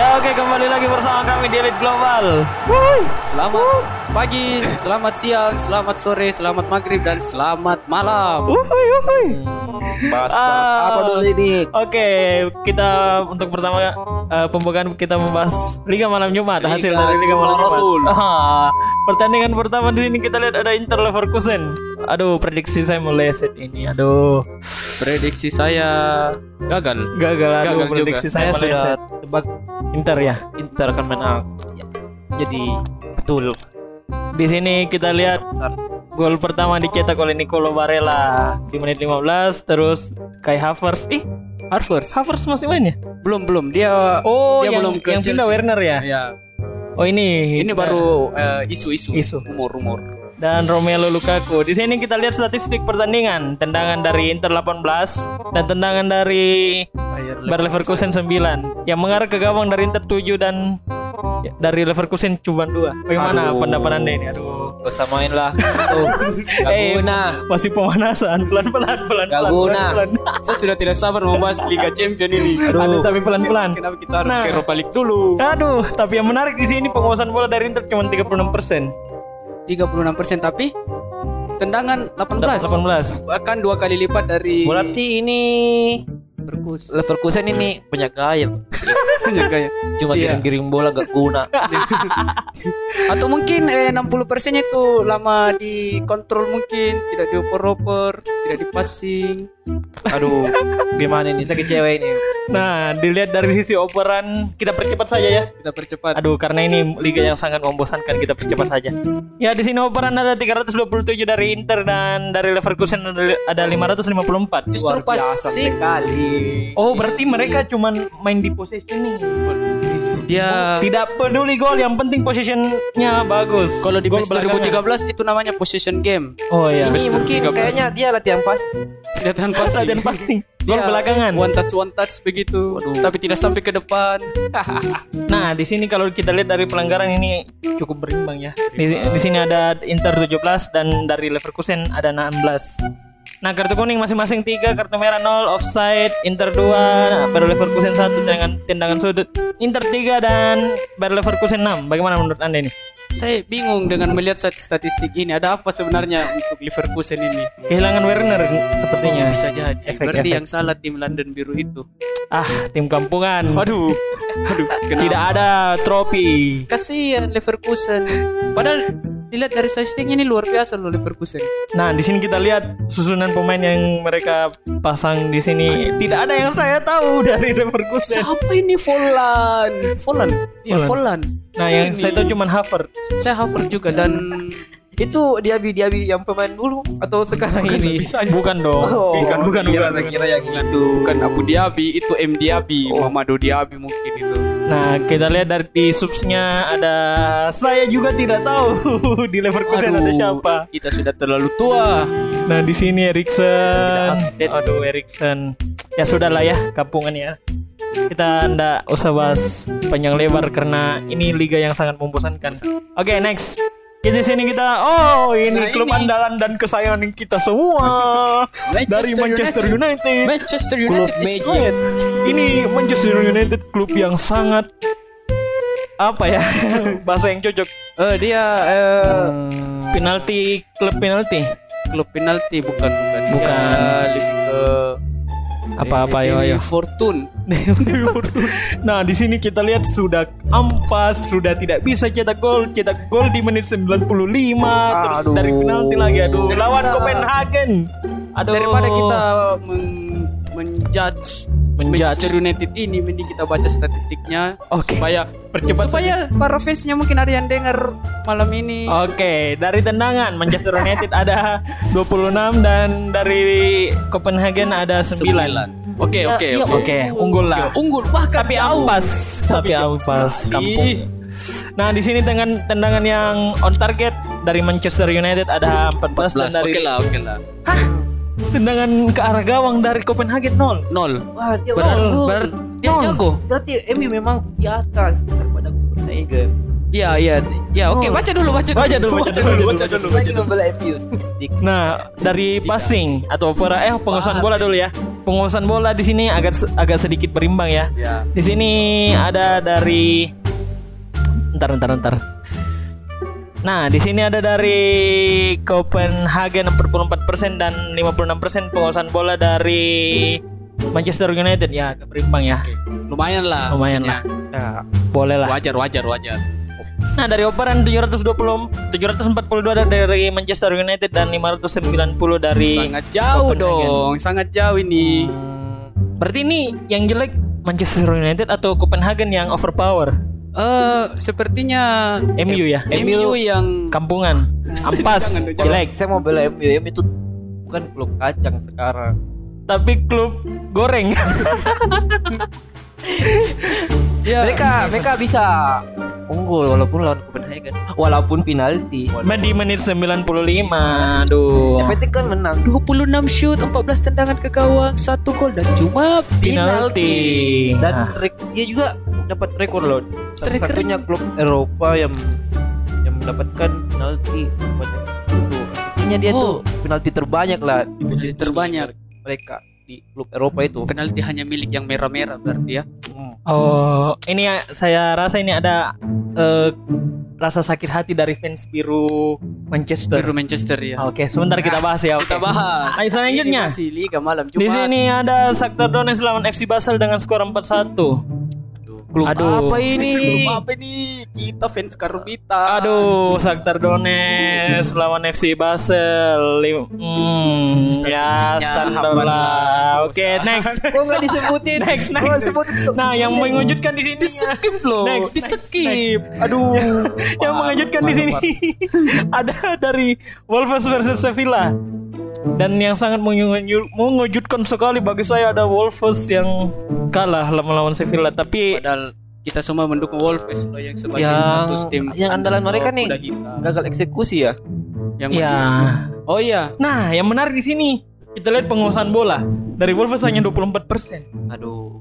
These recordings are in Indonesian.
Ya oke kembali lagi bersama kami di Elite Global. Selamat pagi, selamat siang, selamat sore, selamat maghrib dan selamat malam. Uhuy, uhuy. Bahas, bahas Ah. apa dulu ini? Oke, kita untuk pertama eh, pembukaan kita membahas Liga Malam Jumat Liga hasil dari Liga Malam Jumat. Rasul. Ah, pertandingan pertama di sini kita lihat ada Inter Leverkusen. Aduh, prediksi saya meleset ini. Aduh, Prediksi saya gagal. gagal. Aduh, Gagal prediksi juga. saya Saya sudah meleset. tebak Inter ya. Inter akan menang. Jadi betul. Di sini kita lihat gol pertama dicetak oleh Nicolo Barella di menit 15 terus Kai Havertz. Ih, Harvard. Havertz masih main ya? Belum belum dia Oh, dia yang, belum ke yang pindah. Werner ya? Ya. Oh, ini. Ini baru eh, isu-isu. Isu. Rumor-rumor. dan Romelu Lukaku. Di sini kita lihat statistik pertandingan. Tendangan dari Inter 18 dan tendangan dari Bayer Leverkusen 9. Yang mengarah ke gawang dari Inter 7 dan dari Leverkusen cuma 2. Bagaimana Aduh. pendapat Anda ini? Aduh. Gak usah main lah. Tuh. Gak Eh, guna. Masih pemanasan pelan-pelan pelan-pelan. Gak guna. pelan-pelan. Saya sudah tidak sabar membahas Liga Champion ini. Aduh, tapi pelan-pelan. Kenapa kita harus Nah. ke Europa League dulu? Aduh, tapi yang menarik di sini penguasaan bola dari Inter cuma 36%. 36% tapi tendangan 18. 18. Bahkan dua kali lipat dari Berarti ini Leverkusen. Leverkusen ini banyak gaya. Jaga ya. Cuma Iya. giring-giring bola gak guna. Atau mungkin eh, 60 persennya itu lama dikontrol mungkin tidak dioper-oper, tidak dipasing. Aduh, gimana ini? Saya kecewa ini. Nah, dilihat dari sisi operan, kita percepat saja ya. Kita percepat. Aduh, karena ini liga yang sangat membosankan, kita percepat saja. Ya, di sini operan ada 327 dari Inter dan dari Leverkusen ada, ada 554. Justru passing sekali. Oh, berarti mereka cuman main di possession nih. Dia Tidak peduli gol, yang penting possessionnya bagus. kalau di Gol PES belakangan. 2013 itu namanya possession game. Oh iya. Ini mungkin kayaknya dia latihan pas. Kelihatan passing. Latihan passing. Gol Dia belakangan. One touch one touch begitu. Tapi tidak sampai ke depan. Nah, di sini kalau kita lihat dari pelanggaran ini cukup berimbang ya. Di, di sini ada Inter 17 dan dari Leverkusen ada 16. Nah, kartu kuning masing-masing 3, kartu merah 0, offside, Inter 2, Bayer Leverkusen 1 tendangan tendangan sudut. Inter 3 dan Bayer Leverkusen 6. Bagaimana menurut Anda ini? Saya bingung dengan melihat stat- statistik ini. Ada apa sebenarnya untuk Leverkusen ini? Kehilangan Werner sepertinya. Bisa jadi. Efek- Berarti efek. yang salah tim London Biru itu. Ah, tim kampungan. Aduh. Aduh. Tidak ada trofi. Kasihan Leverkusen. Padahal dilihat dari statistiknya ini luar biasa loh Leverkusen. Nah, di sini kita lihat susunan pemain yang mereka pasang di sini. Tidak ada yang saya tahu dari Leverkusen. Siapa ini Volan? Volan. Iya, Volan. Volan. Nah, yang Ini. saya tahu cuma Havertz. Saya Havertz juga dan Itu Diaby Diaby yang pemain dulu atau sekarang ini? Bukan dong. Oh, bukan, bukan, kira, bukan. kira yang itu. bukan Abu Diaby, itu M Diaby, Oh. Mamadou Diaby mungkin itu. Nah, kita lihat dari di subsnya ada saya juga tidak tahu di Leverkusen ada siapa. Kita sudah terlalu tua. Nah, di sini Erikson. Aduh, Erikson. Ya sudahlah ya, kampungan ya. Kita ndak usah bahas panjang lebar karena ini liga yang sangat membosankan. Oke, next. Kita di sini kita oh ini Nah, klub ini. andalan dan kesayangan kita semua dari Manchester United. Manchester Klub United is Magic. Ini Manchester United klub yang sangat apa ya bahasa yang cocok Eh dia eh, penalti klub penalti klub penalti bukan bukan. Bukan. Dia lebih ke apa-apa ayo ayo Fortune. nah di sini kita lihat sudah ampas sudah tidak bisa cetak gol cetak gol di menit 95 terus Aduh. dari penalti lagi aduh lawan Copenhagen aduh Daripada kita men Menjudge. Manchester United ini mending kita baca statistiknya Oke. supaya Percepat supaya para fansnya mungkin ada yang dengar malam ini. Oke, dari tendangan Manchester United ada 26 dan dari Copenhagen ada 9. Oke oke Iya, oke. Oke, unggul lah. Unggul bahkan Tapi jauh. ampas, tapi ampas kampung. Nah, di sini dengan tendangan yang on target dari Manchester United ada 14, dan 14 dari oke lah oke lah. Tendangan ke arah gawang dari Copenhagen 0. Nol. Wah, dia Benar, oh, benar dia Nol. jago. Berarti MU memang di atas daripada Copenhagen. Iya, iya. Ya, oke, Oh. baca dulu, baca dulu. Baca dulu, baca dulu, baca dulu. Lagi membela MU stick. Nah, dari passing atau pera eh penguasaan bola dulu ya. Penguasaan bola di sini agak agak sedikit berimbang ya. Ya. Di sini ada dari Ntar ntar ntar. Nah, di sini ada dari Copenhagen 44% dan 56% penguasaan bola dari Manchester United ya agak berimbang ya. Lumayan lah. Lumayan maksudnya. lah. Ya, boleh lah. Wajar, wajar, wajar. Nah, dari operan 720 742 ada dari Manchester United dan 590 dari Sangat jauh Copenhagen. dong, sangat jauh ini. Berarti ini yang jelek Manchester United atau Copenhagen yang overpower? Eh, sepertinya MU ya. MU yang Kampungan. Ampas. Jangan, jangan. jelek. Saya mau bela MU. MU itu bukan klub kacang sekarang. Tapi klub goreng. ya, Mereka mereka bisa unggul walaupun lawan Copenhagen. Walaupun penalti. Main di menit 95. Aduh. Yang penting kan menang. 26 shoot, 14 tendangan ke gawang, satu gol dan cuma penalti. Penalti. Dan Nah, dia juga dapat rekor loh. Satu-satunya klub Eropa yang yang mendapatkan penalti banyak itu. Artinya dia Oh. tuh penalti terbanyak lah di Penalti terbanyak. mereka di klub Eropa itu. Penalti hanya milik yang merah-merah berarti ya. Hmm. oh, ini ya, saya rasa ini ada eh, rasa sakit hati dari fans biru Manchester. Biru Manchester ya. Oke, sebentar kita bahas ya. Kita oke. bahas. Ayo, selanjutnya. Ini masih Liga Malam Jumat. Di sini ada Shakhtar Donetsk lawan FC Basel dengan skor 4-1. Klub Aduh. Apa ini? Klub apa ini? Kita fans Karubita. Aduh, Shakhtar Donetsk lawan FC Basel. Lim- Hmm, ya standar lah. Oke, next. Kok nggak disebutin? Next, Kok next. sebutin? Nah, yang mengejutkan di sini Di skip loh. Next, Di skip. Aduh, yang mengejutkan di sini ada dari Wolves versus Sevilla. Dan yang sangat mengejutkan sekali bagi saya ada Wolves yang kalah melawan Sevilla. Tapi Padahal kita semua mendukung Wolves loh yang sebagai Yang- status tim yang andalan mereka nih. Gagal eksekusi ya. Yang ya, Oh iya, nah yang menarik di sini kita lihat penguasaan bola dari Wolves hanya 24%. Aduh.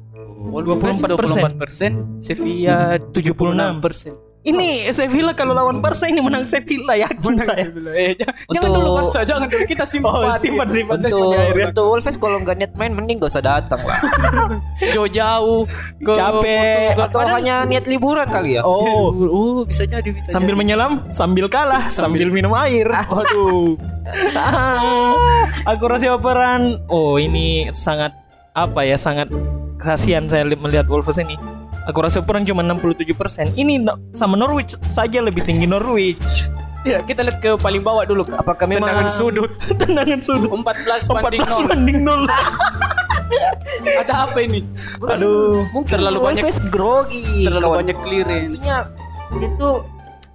Wolves 24%, Sevilla 76%. Ini Sevilla kalau lawan Barca ini menang Sevilla yakin saya. Eh, jangan, jangan Untuk- dulu Barca, jangan dulu kita simpan. Oh, simpan simpan Untuk, akhir ya. untuk Wolves kalau nggak niat main mending gak usah datang lah. Jauh-jauh ke Capek. Portugal. Atau Padahal- hanya niat liburan kali ya. Oh, Oh, bisa jadi bisa sambil jadi. menyelam, sambil kalah, sambil, minum air. Waduh. Akurasi operan. Oh, ini sangat apa ya? Sangat kasihan saya li- melihat Wolves ini. Akurasi operan cuma 67%. Ini no- sama Norwich saja lebih tinggi Norwich. Ya, kita lihat ke paling bawah dulu Kak. Apakah memang Tendangan sudut Tendangan sudut 14 banding 14 0. banding 0. Ada apa ini? Aduh. terlalu banyak grogi. terlalu kawan. banyak clearance. Maksudnya itu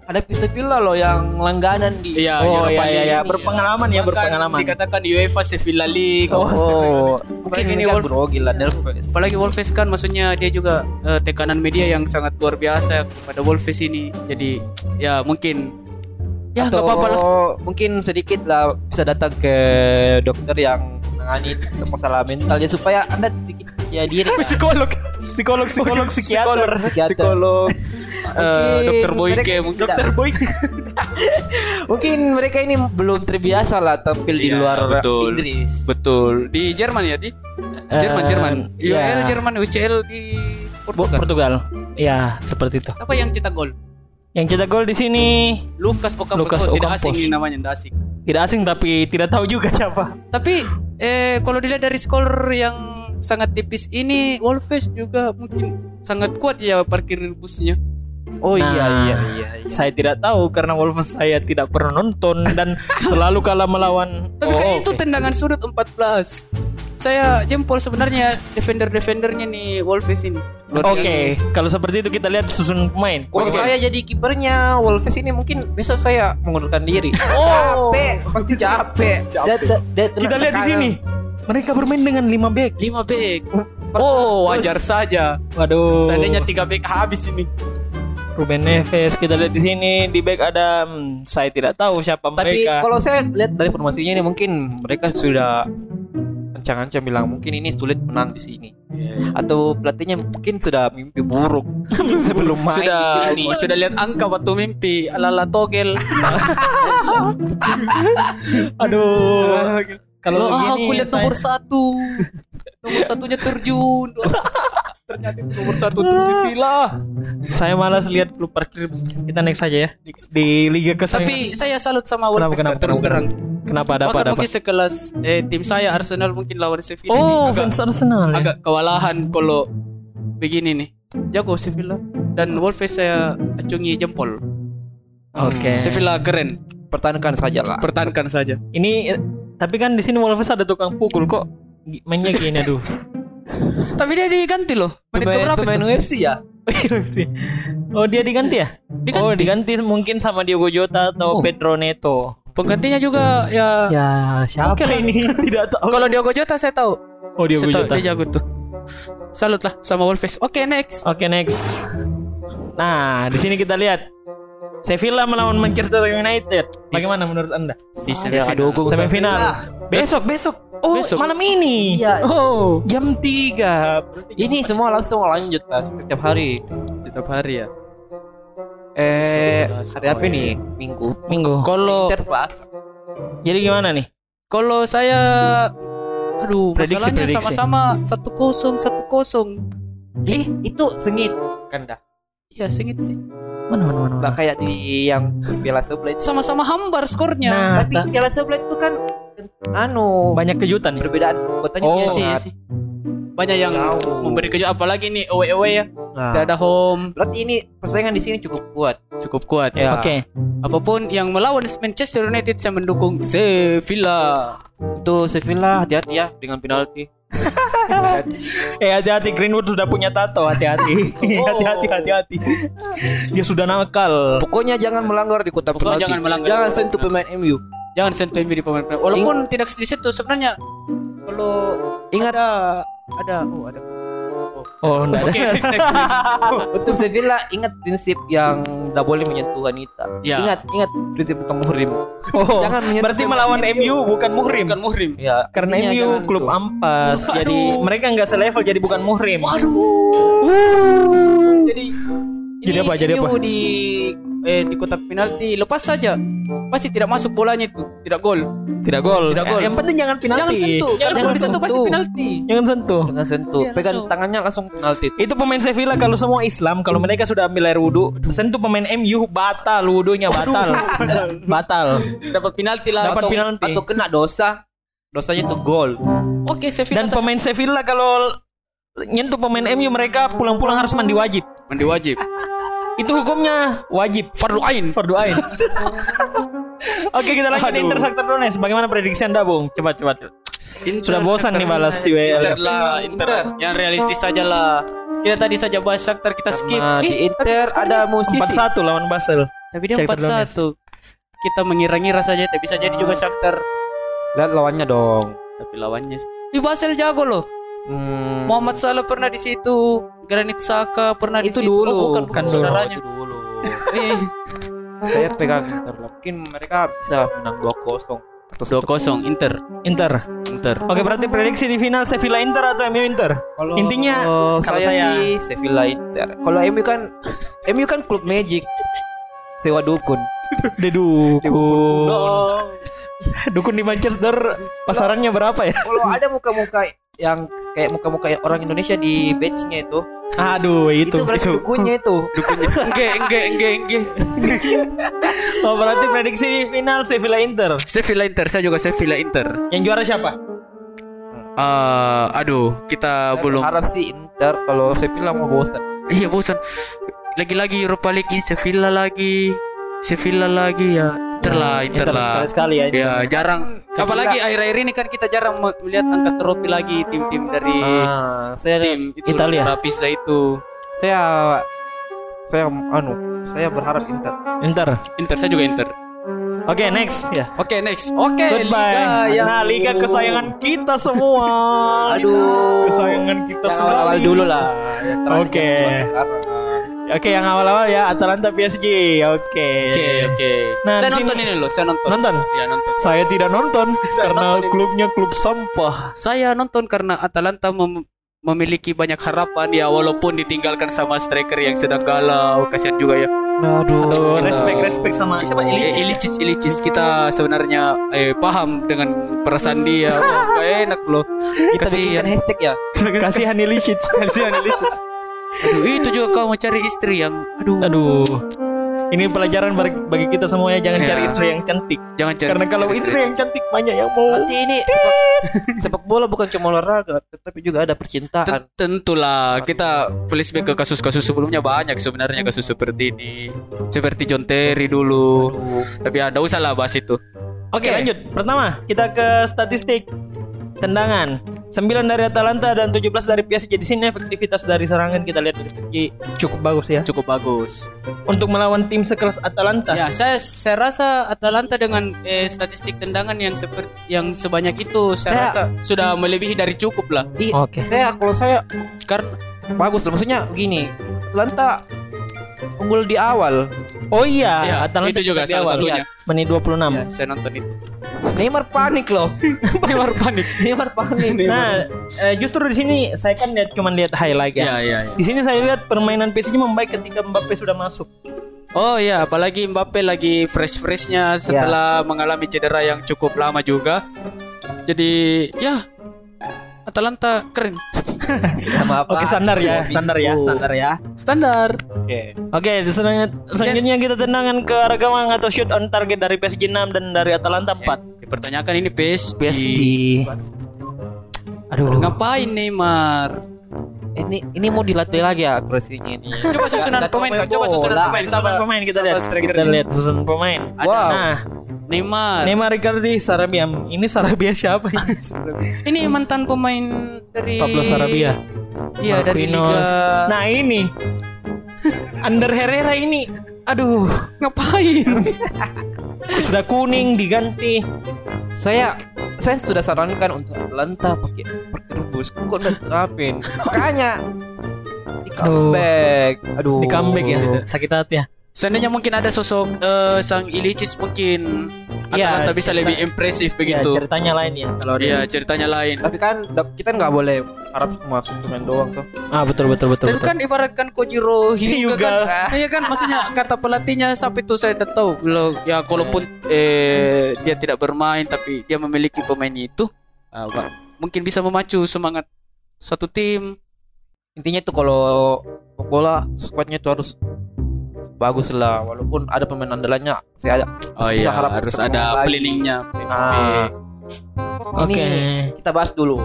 ada Sevilla loh yang langganan di Iya, Oh Europa iya iya iya berpengalaman ya Bahkan berpengalaman. Dikatakan UEFA Sevilla League. Oh, Oh, mungkin ini ini kan Wolves. grogi lah nervous. Apalagi Wolves kan maksudnya dia juga eh, tekanan media yang sangat luar biasa pada Wolves ini. Jadi ya mungkin ya nggak Atau apa-apa lah. mungkin sedikit lah bisa datang ke dokter yang menangani masalah mentalnya supaya anda sedikit ya diri psikolog, psikolog, psikolog, psikiater, psikolog, Eh, Mungkin Dokter Boyke mungkin. dokter boy. mungkin mereka ini belum terbiasa lah tampil di Iya, luar betul. Inggris Betul. Di Jerman ya, di Jerman, Eh, Jerman. iya. UEL Jerman, UCL di Portugal. Portugal. Ya, seperti itu. Siapa yang cetak gol? Yang cetak gol di sini Lucas Ocampos. Lucas Oh, tidak asing ini namanya, tidak asing. Tidak asing tapi tidak tahu juga siapa. Tapi eh kalau dilihat dari skor yang sangat tipis ini Wolves juga mungkin sangat kuat ya parkir busnya. oh Nah, iya iya iya, iya. Saya tidak tahu karena Wolves saya tidak pernah nonton dan selalu kalah melawan. Tapi Oh, kan itu oke. tendangan sudut 14. Saya jempol sebenarnya defender-defendernya nih Wolves ini. Oke, biasa. kalau seperti itu kita lihat susun pemain. Kalau Oke. saya jadi kipernya Wolves ini mungkin besok saya mengundurkan diri. Oh, capek, pasti capek. Da- da- da- Kita lihat di sini. Mereka bermain dengan 5 back. 5 back. Oh, wajar saja. Waduh. Seandainya 3 back habis ini. Ruben Neves kita lihat di sini di back ada hmm, saya tidak tahu siapa Tapi mereka. kalau saya lihat dari formasinya ini mungkin mereka sudah ancang-ancang bilang mungkin ini sulit menang di sini. Atau pelatihnya mungkin sudah mimpi buruk sebelum main sudah di sini. sudah lihat angka waktu mimpi ala-ala togel. Aduh. Kalau ah, begini aku lihat saya- nomor satu. nomor satunya terjun. Ternyata itu nomor satu untuk si Villa. Saya malas lihat klub parkir. Kita next saja ya. Di liga kesayangan. Tapi saya salut sama Kenapa, Wolves kenapa, terus kenapa? terang. kenapa ada apa Bahkan ada apa? mungkin sekelas eh, tim saya Arsenal mungkin lawan Sevilla Oh, nih, agak, fans Arsenal ya. agak kewalahan kalau begini nih. Jago Sevilla dan Wolves saya acungi jempol. Oke. Sevilla keren. Pertahankan saja lah. Pertahankan saja. Ini eh, tapi kan di sini Wolves ada tukang pukul kok mainnya gini aduh. Tapi dia diganti loh. Menit Pemain, pemain itu? UFC ya? oh dia diganti ya? Diganti. Oh diganti mungkin sama Diogo Jota atau Oh. Pedro Neto. Penggantinya juga ya. Ya siapa Oke lah. ini tidak tahu. Kalau Diogo Jota saya tahu. Oh Diogo saya tahu Jota. dia jago tuh. Salut lah sama Wolves. Oke next. Oke next. Nah di sini kita lihat Sevilla melawan Manchester United. Bagaimana menurut anda? Di semifinal. dukung Semifinal. Besok besok. Oh Besok. malam ini. Iya. Oh, Jam 3 Ini semua langsung lanjut lah setiap hari. setiap hari ya. Eh, hari apa nih? Minggu. Minggu. Kalau. Jadi gimana nih? kalau saya aduh Prediksi, masalahnya sama-sama satu kosong satu kosong. Ih, itu sengit. Kan dah. Ya sengit sih. Mana mana mana. Nggak kayak di yang Piala itu. Sama-sama hambar skornya. Nah, Tapi ta- Piala Sebelah itu kan anu banyak kejutan nih. perbedaan kotanya Oh. Iya sih, iya sih. Banyak yang Jauh. memberi kejut apalagi nih away away ya. Nah, Tidak ada home berarti ini persaingan di sini cukup kuat. cukup kuat. Ya. Oke. Apa pun yang melawan Manchester United saya mendukung Sevilla. Untuk Sevilla hati-hati ya dengan penalti. Eh hati-hati Greenwood sudah punya tato hati-hati. Hati-hati hati-hati. Dia sudah nakal. Pokoknya jangan melanggar di kota Pokoknya penalti. jangan melanggar. Jangan sentuh pemain MU. Jangan sentuh MU di pemain pemain. Walaupun tidak di situ sebenarnya kalau Ingat ada ada oh ada. Oh, enggak Oke, ada. next next next. Untuk Sevilla ingat prinsip yang tidak boleh menyentuh wanita. Ya. Ingat ingat prinsip bukan muhrim. Oh, Jangan menyentuh berarti melawan MU bukan muhrim. Bukan muhrim. Ya, Karena MU klub itu. ampas, jadi mereka nggak selevel jadi bukan muhrim. Jadi Jadi ini apa, jadi MU apa? di eh di kotak penalti lepas saja. Pasti tidak masuk bolanya itu, tidak gol. Tidak gol. Tidak gol. Eh, Yang penting jangan penalti. Jangan sentuh. Jangan Kalau sentuh. disentuh pasti penalti. Jangan sentuh. Jangan sentuh. Iya, Pegang langsung. tangannya langsung penalti. Itu pemain Sevilla kalau semua Islam, kalau mereka sudah ambil air wudhu, sentuh pemain MU batal wudhunya batal. batal. Dapat penalti lah. Dapat Atau- penalti. Atau kena dosa. Dosanya itu gol. Oke, Sevilla Dan pemain Sevilla kalau nyentuh pemain MU mereka pulang-pulang harus mandi wajib. mandi wajib. Itu hukumnya wajib. Fardu ain. Fardu ain. Oke kita lanjut Aduh. Inter Shakhtar Donetsk. Bagaimana prediksi anda Bung? Cepat cepat. Inter, Sudah bosan nih balas si Inter lah, Inter. Yang realistis saja lah. Kita tadi saja bahas Shakhtar kita skip. Nah, di Eh, Inter ada musisi. 4-1 lawan Basel. tapi dia Shakhtar 4-1. Kita mengira-ngira saja, tapi bisa jadi juga Shakhtar. Lihat lawannya dong. Tapi lawannya sih. Di Basel jago loh. Hmm, Muhammad Salah pernah di situ, Granit Saka pernah di itu situ. dulu. Oh, bukan, bukan Kan dulu. saudaranya. Itu dulu. Eh, Saya pegang Inter. Mungkin mereka bisa menang 2-0 atau 2-0 Inter. Inter. Inter. Oke berarti prediksi di final Sevilla Inter atau MU Inter? Kalau Intinya, kalau saya, saya- sih Sevilla Inter. Kalau MU kan MU kan klub magic. Sewa dukun. Dedukun. Dukun di Manchester pasarannya berapa ya? Kalau ada muka-muka yang kayak muka-muka orang Indonesia di badge-nya itu, Aduh itu, itu. berarti itu. dukunnya itu. Enggak, enggak, enggak, enggak. Oh berarti prediksi final Sevilla Inter. Sevilla Inter, saya juga Sevilla Inter. Yang juara siapa? Eh, aduh, kita belum. Harap sih Inter kalau Sevilla mau bosan. Iya bosan. Lagi-lagi Europa League ini Sevilla lagi, Sevilla lagi ya. Inter lah, Inter, lah. sekali-sekali ya. Ya jarang. Sevilla. Apalagi akhir-akhir ini kan kita jarang me- melihat angkat trofi lagi tim-tim dari Ah, saya tim itu Italia. Rapisa itu. saya saya anu, saya berharap Inter. Inter. Inter saya juga Inter. Oke next ya. Oke next. Oke Goodbye. Liga yang Nah, liga kesayangan kita semua. Aduh. kesayangan kita sekali. awal dulu lah. Oke. sekarang. Oke, yang awal-awal ya Atalanta PSG. Oke. Oke, oke. Nah, saya nonton ini loh, saya nonton. Nonton? Iya, nonton. Saya tidak nonton karena nonton klubnya klub sampah. Saya nonton karena Atalanta mem- memiliki banyak harapan ya walaupun ditinggalkan sama striker yang sedang galau. Kasihan juga ya. Aduh. Aduh, respect respect sama siapa Eh, Ilicic. Ilicic, Ilicic kita sebenarnya eh, paham dengan perasaan dia. Wah, Gak enak loh. Kita bikinkan Kasihan. hashtag ya. Kasihan Ilicic. Kasihan Ilicic. Aduh, itu juga kau mau cari istri yang aduh, Aduh. Ini pelajaran bagi kita semuanya jangan Ya. cari istri yang cantik. jangan cari Karena kalau cari istri yang cantik banyak yang mau. Nanti ini sepak, sepak bola bukan cuma olahraga, tetapi juga ada percintaan. Ten- Tentulah kita flashback ke kasus-kasus sebelumnya banyak sebenarnya kasus seperti ini. Seperti John Terry dulu. Tapi ada usah lah bahas itu. Oke, lanjut. Pertama, kita ke statistik tendangan. 9 dari Atalanta dan 17 dari PSG. Di sini efektivitas dari serangan kita lihat dari PSG cukup bagus ya. Cukup bagus. Untuk melawan tim sekelas Atalanta. Ya, saya saya rasa Atalanta dengan eh, statistik tendangan yang seperti yang sebanyak itu saya, Saya- rasa sudah melebihi dari cukup lah. Oke. Saya kalau saya Karena bagus lah maksudnya gini. Atlanta unggul di awal. Oh iya, Ya, Atalanta itu juga di salah awal. satunya. Iya, Menit 26. ya, saya nonton itu. Neymar panik loh. Neymar panik. Neymar panik. Nah, eh, justru di sini saya kan lihat cuman lihat highlight ya. Ya, ya, ya. Di sini saya lihat permainan PSG membaik ketika Mbappe sudah masuk. Oh ya, apalagi Mbappe lagi fresh-freshnya setelah mengalami cedera yang cukup lama juga. Jadi ya Atalanta keren. Sama apa? Oke, standar ya, standar ya, standar ya. Standar. Oke. Oke, selanjutnya, selanjutnya kita tendangan ke arah gawang atau shoot on target dari PSG 6 dan dari Atalanta 4. Dipertanyakan ini PSG. PSG. Aduh. Ngapain Neymar? Ini ini mau dilatih lagi ya akurasinya ini. Coba susunan pemain coba susunan pemain sama pemain kita lihat. striker Kita lihat susunan pemain. Wow. Nah, Neymar. Neymar Icardi, Sarabia. Ini Sarabia siapa ini? Ini mantan pemain dari Pablo Sarabia. Iya dari Marquinhos. Liga. Nah, ini. Under Herrera ini. Aduh, ngapain? sudah kuning diganti. Saya saya sudah sarankan untuk Atlanta pakai rebus. Kok udah terapin? Makanya di comeback. Aduh. Di comeback ya. Sakit hati ya. Seandainya mungkin ada sosok eh, sang Ilicic mungkin Iya, Atalanta bisa cerita- lebih impresif Ya, begitu. ceritanya lain ya. Kalau Iya, ceritanya lain. Tapi kan kita nggak boleh harap semua main doang tuh. Ah, betul betul betul. Tapi betul. kan ibaratkan Kojiro Hyuga kan. Iya kan maksudnya kata pelatihnya sampai itu saya tidak tahu. Kalau ya kalaupun eh, dia tidak bermain tapi dia memiliki pemain itu ah, wah, mungkin bisa memacu semangat satu tim. Intinya tuh kalau sepak bola squadnya tuh harus bagus lah walaupun ada pemain andalannya ada Oh iya, harap harus ada lagi. planningnya. Ah. Oke. Ini kita bahas dulu.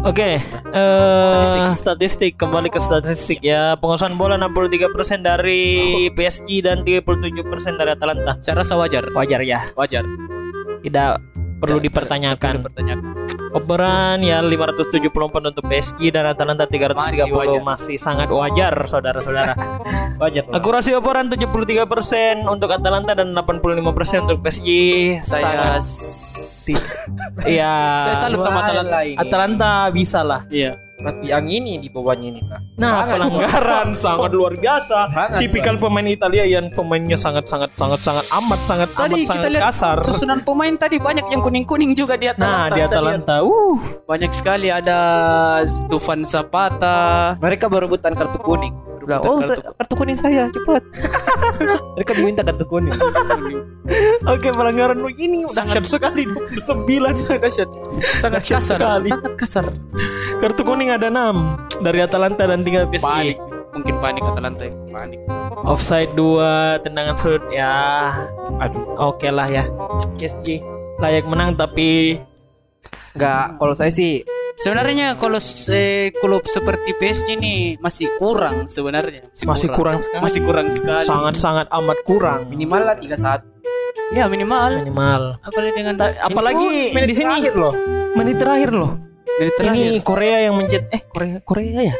Oke, eh statistik. kembali ke statistik ya. Penguasaan bola 63% dari PSG dan 37% dari Atalanta. Saya rasa wajar. Wajar ya, Wajar. tidak perlu Ya, dipertanyakan. perlu dipertanyakan. Operan ya 574 untuk PSG dan Atalanta 330 Masih masih, sangat wajar saudara-saudara. Wajar. Akurasi operan 73% untuk Atalanta dan 85% untuk PSG. Saya Sangat Iya. Saya salut sama Atalanta. Atalanta bisa lah. Iya. Tapi yang ini di bawahnya ini Kak. Nah, Sangat pelanggaran sangat luar biasa. Sangat Tipikal pemain Italia yang pemainnya sangat sangat sangat sangat amat sangat Tadi amat kita sangat lihat kasar. susunan pemain tadi banyak yang kuning-kuning juga di Atalanta. Nah, di. Atalanta, uh, Banyak sekali ada Dufan Zapata. Mereka berebutan kartu kuning. Bilang, Berebutan oh kartu- kartu, kartu kuning saya cepat. Mereka diminta kartu kuning. oke pelanggaran ini sangat sekali 29 Dahsyat. Sangat kasar, sekali. sangat kasar. Kartu kuning ada 6 dari Atalanta dan 3 PSG. Panik. Mungkin panik Atalanta ya. Panik. Offside 2, tendangan shoot ya. Aduh, oke lah ya. PSG layak menang tapi Enggak, kalau saya sih Sebenarnya kalau eh, klub seperti PSG ini masih kurang sebenarnya. Masih kurang sekali. Masih kurang sekali. sangat-sangat amat kurang minimal lah 31. Ya minimal. minimal. Apalagi dengan Ta- apalagi menit di sini terakhir loh. menit terakhir loh. menit terakhir. Ini Korea yang mencet eh Korea Korea ya?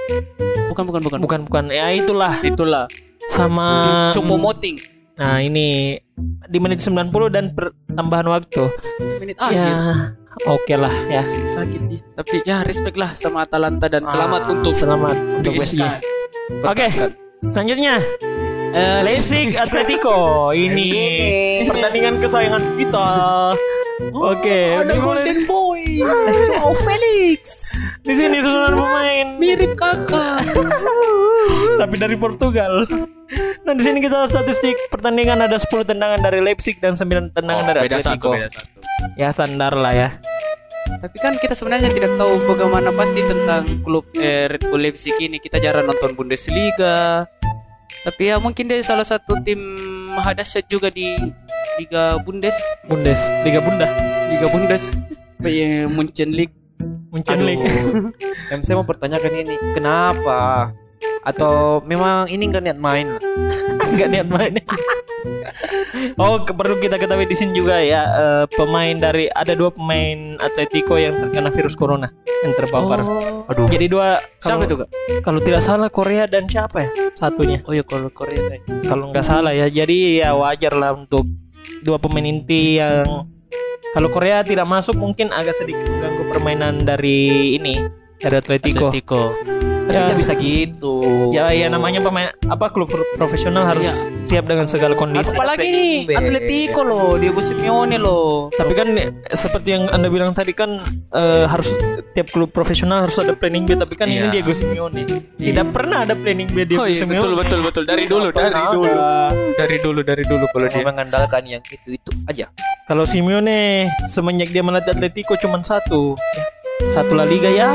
bukan bukan bukan. Bukan bukan. Ya itulah Itulah. sama Copo Moting. Nah, ini di menit 90 dan per- tambahan waktu. Menit Ya, oke lah ya. Sakit ya. Tapi ya respect lah sama Atalanta dan selamat Ah, untuk selamat untuk PSG. Oke. Selanjutnya Eh, Leipzig Atletico ini pertandingan kesayangan kita. Oke, ada Golden Boy, Joao Felix, di sini susunan pemain mirip kakak. tapi dari Portugal. Nah, di sini kita statistik pertandingan ada 10 tendangan dari Leipzig dan 9 tendangan dari Oh, beda Atletico. satu, beda satu. Ya standar lah ya. Tapi kan kita sebenarnya tidak tahu bagaimana pasti tentang klub eh, Red Bull Leipzig ini. Kita jarang nonton Bundesliga. Tapi ya mungkin dia salah satu tim hadasyat juga di Liga Bundes, Bundes, Liga Bunda, Liga Bundes, eh, Munchen League. Munchen League. Em saya mau pertanyakan ini, kenapa? Atau memang ini nggak niat main? Enggak niat main. oh, perlu kita ketahui di sini juga ya eh, pemain dari ada dua pemain Atletico yang terkena virus corona yang terpapar. Oh, Aduh. Jadi dua siapa kalau, itu kak? kalau tidak salah Korea dan siapa ya? Satunya. Oh ya kalau Korea. Kalau nggak salah ya. Jadi ya wajar lah untuk dua pemain inti yang kalau Korea tidak masuk mungkin agak sedikit mengganggu permainan dari ini dari Atletico. Atletico. Tapi Ya. bisa gitu. Ya ya namanya pemain apa klub pro- profesional harus siap dengan segala kondisi. Apalagi nih Atletico loh, Diego Simeone loh. Tapi kan eh, seperti yang anda bilang tadi kan eh, harus tiap klub profesional harus ada planning B. Tapi kan ini Iya. Diego Simeone. Tidak pernah ada planning B Diego Oh iya, Simeone. betul betul betul dari dulu Tidak dari dulu ada. dari dulu dari dulu kalau dia. Cuma mengandalkan yang itu itu aja. Kalau Simeone semenjak dia melatih Atletico cuma satu. Ya, Satu La Liga ya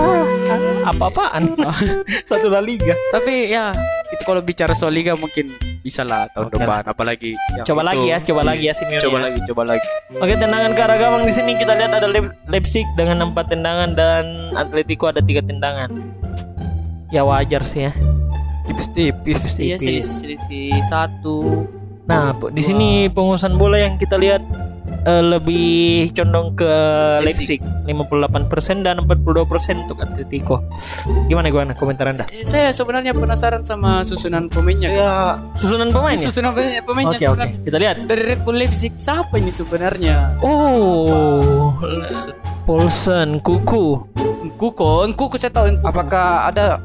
apa-apaan. satu La Liga. Tapi ya kita kalau bicara soal liga mungkin bisa lah tahun Oke. depan apalagi yang Coba itu. lagi ya, coba Iya. lagi ya Simeone. Coba ya. lagi, coba lagi. Oke tendangan ke arah gawang di sini kita lihat ada Leip- Leipzig dengan empat tendangan dan Atletico ada tiga tendangan. Ya wajar sih ya. Tipis-tipis. Iya selisih, selisih satu. Nah di sini pengurusan bola yang kita lihat eh, lebih condong ke Leipzig, Leipzig. 58% dan 42% untuk Atletico. Gimana gimana komentar anda? Eh, Saya sebenarnya penasaran sama susunan pemainnya. Ya, Susunan pemain ya? Susunan pemainnya, pemainnya Oke oke sebenarnya. kita lihat. Dari Red Bull Leipzig siapa ini sebenarnya? Oh, Paulsen, Kuku. Kuko, Kuko saya tahu Nkuku. apakah ada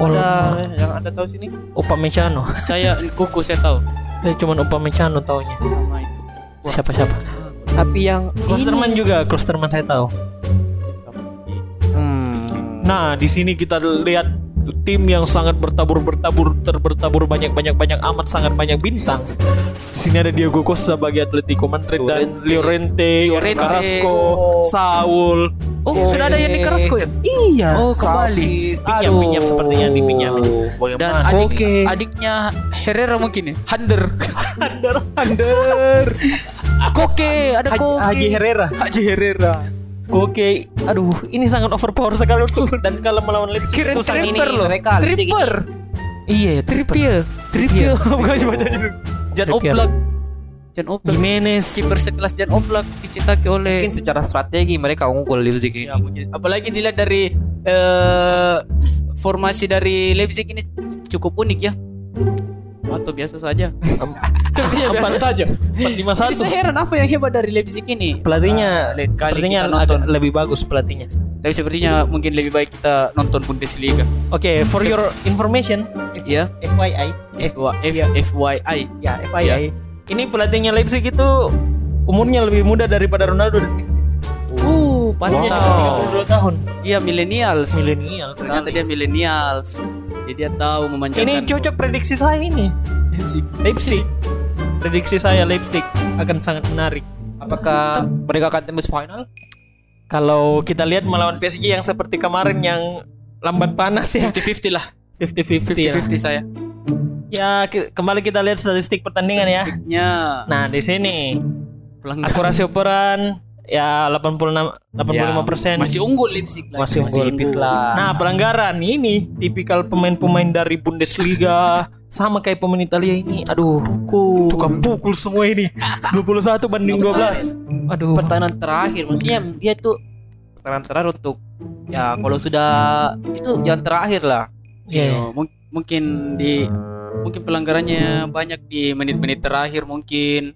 Oh, ada yang anda tahu sini? Upamecano. Saya Kuko saya tahu. Saya cuma Upamecano taunya. Sama itu. Siapa siapa? Tapi yang Klosterman juga, Klosterman saya tahu. Hmm. Nah, di sini kita lihat tim yang sangat bertabur bertabur terbertabur banyak banyak banyak amat sangat banyak bintang. Di sini ada Diego Costa bagi Atletico Madrid dan Llorente, Llorente. Carrasco, Saul. Oh, sudah ada yang di Carrasco ya? Iya. Oh, kembali. Pinjam, pinjam sepertinya dipinjam. Dan adik, Oke. adiknya Herrera mungkin ya? Hander. Under, under. Koke, ada Koke. Haji Herrera. Haji Herrera. Oke, aduh, ini sangat overpower sekali untuk dan kalau melawan Leipzig Kira itu sangat ini loh. Tripper. iya, ya, Trippier. Trippier. Bukan sih bacanya itu. Jan. Oblak. Jan Oblak. Jimenez. Kiper sekelas Jan Oblak dicitaki oleh Mungkin secara strategi mereka unggul Leipzig ini. Ya, mungkin. Apalagi dilihat dari s- formasi dari Leipzig ini cukup unik ya. Atau biasa saja. Sepertinya biasa saja. Jadi 451. saya heran apa yang hebat dari Leipzig ini. Pelatihnya kali sepertinya agak lebih bagus pelatihnya. Tapi sepertinya mungkin lebih baik kita nonton Bundesliga. Oke, for your information, Ya. FYI, F F Iya. FYI. ya FYI. Ini pelatihnya Leipzig itu umurnya lebih muda daripada Ronaldo dan Messi. Uh, cuma 32 tahun. Iya, millennials. Milenial Ternyata dia millennials. Jadi dia tahu memanjakan. Ini cocok prediksi saya ini. Leipzig. Leipzig. Prediksi saya Leipzig akan sangat menarik. Apakah mereka akan tembus final? Kalau kita lihat melawan PSG yang seperti kemarin yang lambat panas ya 50-50 lah. 50-50 ya. 50-50 saya. Ya ki- kembali kita lihat statistik pertandingan ya. Nah di sini akurasi operan ya 86 85 persen. Masih unggul Leipzig lagi. Masih unggul. Tipis lah. Nah pelanggaran ini tipikal pemain-pemain dari Bundesliga sama kayak pemain Italia ini. Aduh, tukang pukul semua ini. 21 banding 12. Aduh. pertahanan terakhir maksudnya dia tuh pertahanan terakhir untuk ya kalau sudah itu yang terakhir lah Iya. Iya, mung- mungkin di mungkin pelanggarannya banyak di menit-menit terakhir mungkin.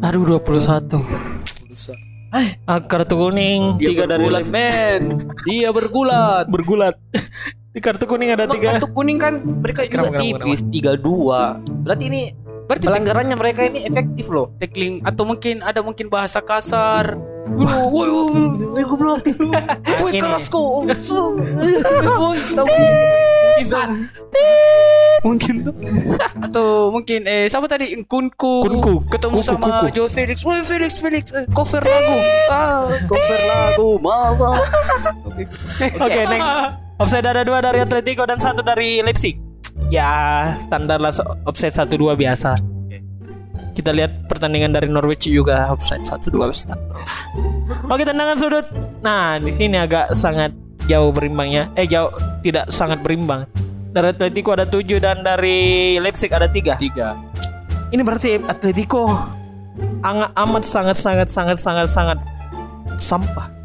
Aduh 21. Ah, kartu kuning Dia tiga dari Leipzig. men. Dia bergulat. bergulat. Di kartu kuning ada Emang tiga. Kartu kuning kan mereka juga Kenapa, kenapa, tipis 32. Berarti ini Berarti pelanggarannya mereka ini efektif loh. tackling atau mungkin ada mungkin bahasa kasar. Woi, woi, woi, woi, goblok. Woi, keras kok. mungkin tuh. atau mungkin eh siapa tadi Kunku Kunku. ketemu Kuku, sama kuku. Joe Felix. Woi, Felix, Felix, eh, cover lagu. Ah, cover lagu mama. Oke, next. Offside ada dua dari Atletico dan satu dari Leipzig. Ya, standar lah offside satu dua biasa. Kita lihat pertandingan dari Norwich juga offside satu dua standar. Oke, tendangan sudut. Nah, di sini agak sangat jauh berimbangnya. Eh, jauh tidak sangat berimbang. Dari Atletico ada tujuh dan dari Leipzig ada tiga. Tiga. Ini berarti Atletico amat sangat sangat sangat sangat sangat sampah.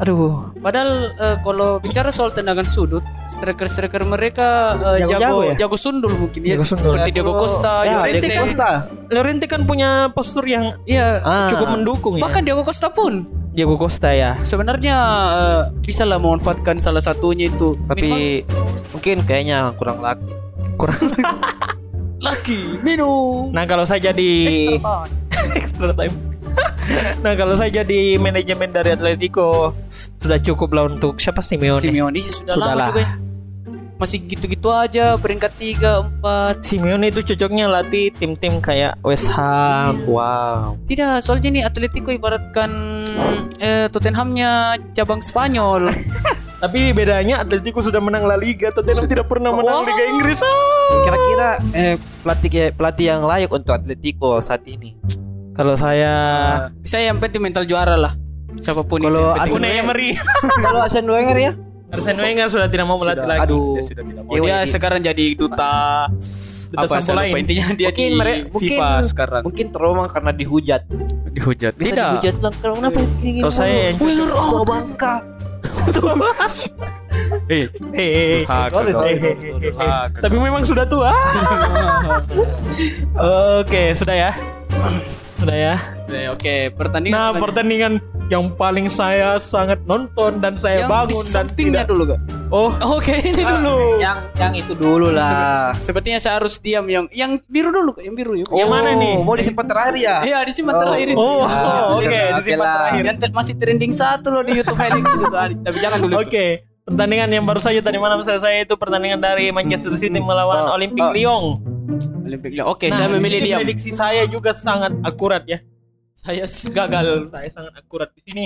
Aduh, Padahal eh, kalau bicara soal tendangan sudut, striker-striker mereka eh, Jago-jago jago ya? jago sundul mungkin ya. Jago sundul. Seperti Diego Costa, Ya, Llorente. Diego Costa. Llorente kan punya postur yang Iya, Ah. cukup mendukung ya. bahkan Diego Costa pun Diego Costa ya. sebenarnya eh, bisa lah memanfaatkan salah satunya itu. Minimal Tapi mungkin kayaknya kurang laki. laki minum Nah kalau saya jadi extra time. nah kalau saya jadi manajemen dari Atletico sudah cukup lah untuk siapa Simeone. Simeone sudah, Sudah lama lah. juga ya. Masih gitu-gitu aja peringkat 3, 4 Simeone itu cocoknya latih tim-tim kayak West Ham. Wow. Tidak, soalnya nih Atletico ibaratkan eh, Tottenhamnya cabang Spanyol. Tapi bedanya Atletico sudah menang La Liga, Tottenham tidak pernah menang Wow. Liga Inggris. Ah. Kira-kira eh, pelatih pelatih yang layak untuk Atletico saat ini. Kalau saya Eh, saya yang penting mental juara lah. Siapa pun Kalau itu. Emery. Kalau Arsene Wenger ya? Arsene Wenger sudah tidak mau melatih Sudah. lagi. Aduh. Dia sudah tidak mau. Dia di- sekarang jadi duta Duta apa saya lupa. lain. intinya dia Mungkin di mere- mungkin- FIFA sekarang Mungkin trauma karena dihujat. dihujat. Bisa Tidak. dihujat lah. Kenapa gini Kalau saya yang Wenger Bawa out. bangka. Eh, kau. Tapi memang sudah tua. Oke, sudah ya. Sudah ya. Eh, Oke, pertandingan Nah, selanjutnya. pertandingan yang paling saya sangat nonton dan saya yang bangun dan tidak. dulu gak? Oh, Oke, ini dulu. Yang yang itu dulu lah. Se- Sepertinya saya harus diam yang yang biru dulu Kak, yang biru yuk. Yang mana nih? Mau disimpan terakhir ya? Iya, disimpan terakhir itu. oh, Ya, oke, oke disimpan terakhir. Yang ter- masih trending satu loh di YouTube Felix itu tuh. Ah, Tapi jangan dulu. Oke, pertandingan yang baru saja tadi malam selesai itu pertandingan dari Manchester City melawan Oh, Olympic oh. Lyon. Olympic Lyon. Oke, Nah, saya memilih diam. Prediksi saya juga sangat akurat ya. Saya gagal. Saya sangat akurat di sini.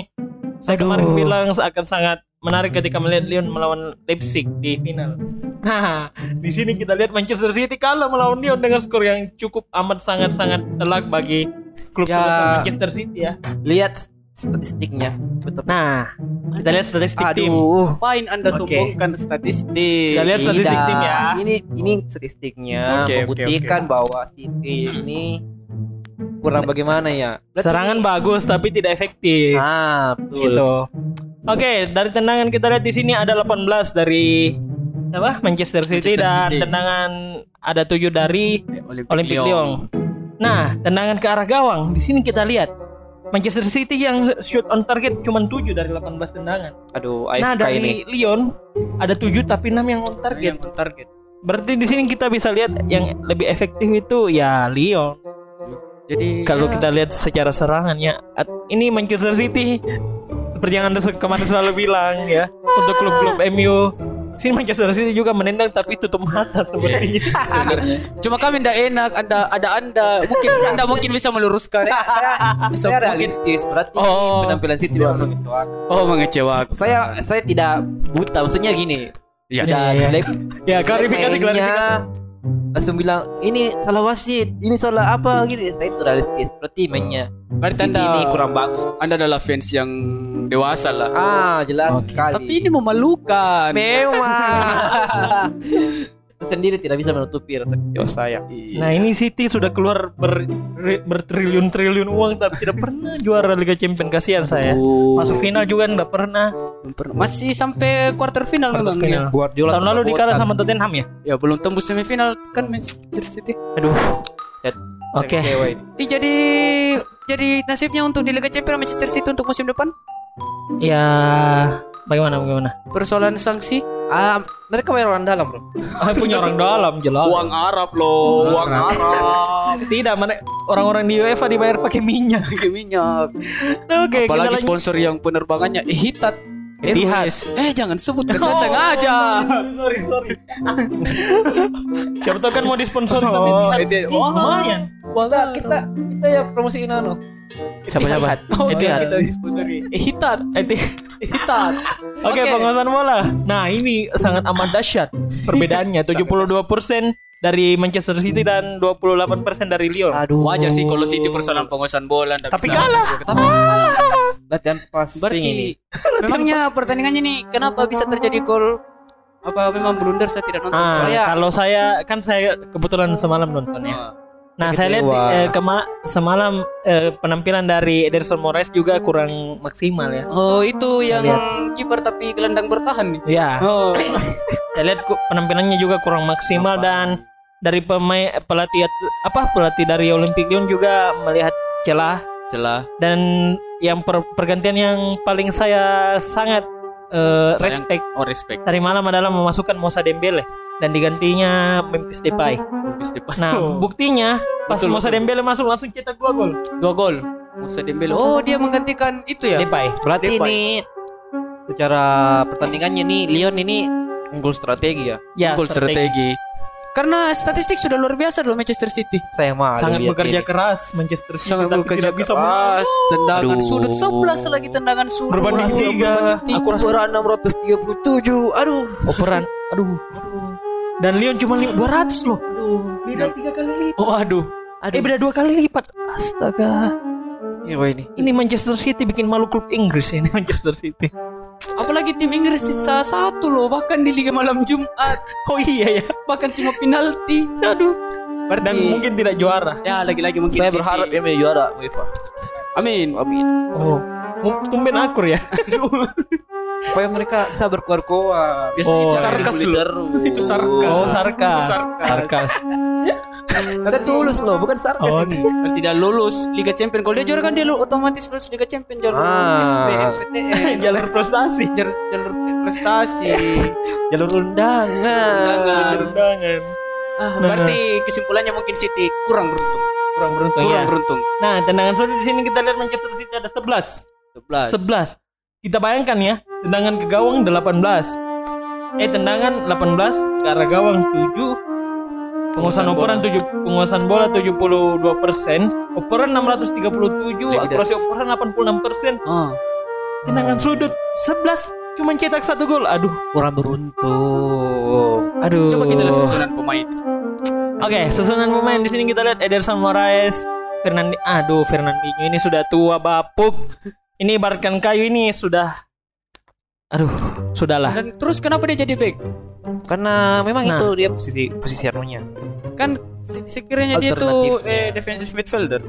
Saya kemarin bilang akan sangat menarik ketika melihat Lyon melawan Leipzig di final. Nah, di sini kita lihat Manchester City kalah melawan Lyon dengan skor yang cukup amat sangat sangat telak bagi klub Ya. sebesar Manchester City ya. Lihat statistiknya. Betul. Nah, kita lihat statistik tim. Aduh. Apain Anda Oke. sombongkan statistik? Kita lihat statistik Tidak. tim ya. Ini ini statistiknya oke, membuktikan bahwa City ini kurang bagaimana ya? Berarti- Serangan bagus tapi tidak efektif. Ah, betul. gitu. Oke, dari tendangan kita lihat di sini ada 18 dari apa? Manchester City Manchester dan City. tendangan ada 7 dari Olympic, Olympic Lyon. Nah, tendangan ke arah gawang di sini kita lihat Manchester City yang shoot on target cuma 7 dari 18 tendangan. Aduh, nah, AFK dari ini. Lyon ada 7 tapi 6 yang on Target. Yang on target. Berarti di sini kita bisa lihat yang lebih efektif itu ya Lyon. Jadi Kalau ya, kita lihat secara serangan ya, ini Manchester City seperti yang anda kemarin selalu bilang ya untuk klub-klub MU. Sini Manchester City juga menendang tapi tutup mata sepertinya. sebenarnya. Cuma kami tidak enak. Anda ada Anda mungkin Anda mungkin bisa meluruskan. Bisa Saya mungkin. realistis, berarti Oh. penampilan City memang mengecewakan. Oh mengecewakan. Saya saya tidak buta, maksudnya gini. Ya. Sudah Iya, iya. jelek. Ya, klarifikasi, klarifikasi. Langsung bilang ini salah wasit, ini salah apa gitu. Saya itu realistis, berarti mainnya Berarti Anda ini kurang bagus. Anda adalah fans yang dewasa lah. Ah, jelas sekali. Tapi ini memalukan. memang sendiri tidak bisa menutupi rasa kecewa saya. Nah ini City sudah keluar ber, ri- bertriliun-triliun uang tapi tidak pernah juara Liga Champions kasihan saya. Oh. Masuk final juga enggak pernah. Belum pernah. Masih sampai quarter final Quarter memang final. ya. Guardiola Tahun lalu dikalah sama Tottenham ya. Ya belum tembus semifinal kan Manchester City. Aduh. Oke. ini. Ih, jadi jadi nasibnya untuk di Liga Champions Manchester City untuk musim depan? Ya Bagaimana bagaimana? persoalan sanksi Ah, mereka bayar orang dalam, Bro. Ah, punya orang dalam jelas. uang Arab loh uang Arab Tidak, mana orang-orang di UEFA dibayar pakai minyak. pakai minyak Nah, Oke, kita apalagi sponsor yang penerbangannya Ehitat Etihad. Airways. eh jangan sebut saya sengaja sorry, sorry. Siapa tahu kan mau disponsori sama Oh, Etihad. Etihad. Ih, Wah. lumayan. Enggak, kita kita ya promosiin anu. Siapa siapa? oh Etihad. kita disponsori Etihad. Ehitat Oke, penguasaan bola. Nah, ini sangat amat dahsyat perbedaannya. 72% dari Manchester City dan 28% dari Lyon. Aduh. wajar sih kalau City persoalan penguasaan bola Tapi bisa. kalah. Latihan passing. berarti memangnya pertandingannya nih kenapa bisa terjadi gol apa memang blunder saya tidak nonton Ah, soalnya kalau saya kan saya kebetulan semalam nonton ya. Ah, Nah, saya lihat kecewa. eh, kema- semalam eh, penampilan dari Ederson Moraes juga kurang maksimal ya. oh itu yang lihat. kiper tapi gelandang bertahan nih Ya, oh saya lihat penampilannya juga kurang maksimal dan dari pemain pelatih apa pelatih dari Olympic Lyon juga melihat celah celah dan yang per- pergantian yang paling saya sangat eh, Sayang. respect oh respect tadi malam adalah memasukkan Musa Dembele dan digantinya Memphis Depay. Habis depan. Nah, buktinya pas Betul, Musa betul. Dembele masuk langsung cetak dua gol. dua gol Musa Dembele oh dia menggantikan itu ya Depay. Berarti Depay. ini secara pertandingannya nih Lyon ini unggul strategi ya. Ya, gol strategi karena statistik sudah luar biasa loh Manchester City Saya mah Sangat bekerja ini. keras Manchester City sangat tapi bekerja tidak bisa menang. keras tendangan Aduh. sudut 11 lagi tendangan sudut Berbanding tiga. Aku rasa Operan 637. Aduh. Operan. Aduh. Dan Lyon cuma li- 200 loh. Beda tiga kali lipat. oh aduh Eh beda dua kali lipat. Astaga. Iya Pak, ini. Ini Manchester City bikin malu klub Inggris ini Manchester City. apalagi tim Inggris sisa satu loh bahkan di Liga Malam Jumat Oh iya ya. bahkan cuma penalti Aduh. berarti Dan mungkin tidak juara. ya lagi-lagi mungkin Saya City. berharap dia menjadi juara UEFA. amin Amin. Oh. Tumben akur ya. Supaya mereka bisa berkuar-kuar. biasanya Oh, itu sarkas dibully loh terus. itu sarkas Oh, sarkas. Sarkas. Sarkas. Saya tulus loh, bukan sarkas Oh, ini. Berarti dia lulus Liga Champion kalau dia juara kan dia otomatis lulus Liga Champion jalur Ah. SBMPTN jalur prestasi. jalur, jalur prestasi Jalur undangan. Undangan. Jalur undangan. ah, berarti kesimpulannya mungkin City kurang beruntung Kurang beruntung kurang ya. beruntung Nah, tendangan sudut di sini kita lihat Manchester City ada 11. 11 11. Kita bayangkan ya, tendangan ke gawang 18. Eh, tendangan 18 ke arah gawang 7. Penguasaan operan 7 penguasaan bola 72%, operan 637, Lebih akurasi operan 86%, oh. tendangan sudut 11 cuma cetak satu gol. Aduh, Kurang beruntung. aduh. coba kita lihat susunan pemain Oke, susunan pemain di sini kita lihat Ederson Moraes, Fernandi, aduh Fernandinho ini sudah tua bapuk. Ini ibaratkan kayu ini sudah aduh, sudahlah. dan terus kenapa dia jadi back Karena memang Nah. itu dia posisi posisi anunya. kan se- sekiranya dia tuh Alternatifnya. eh, defensive midfielder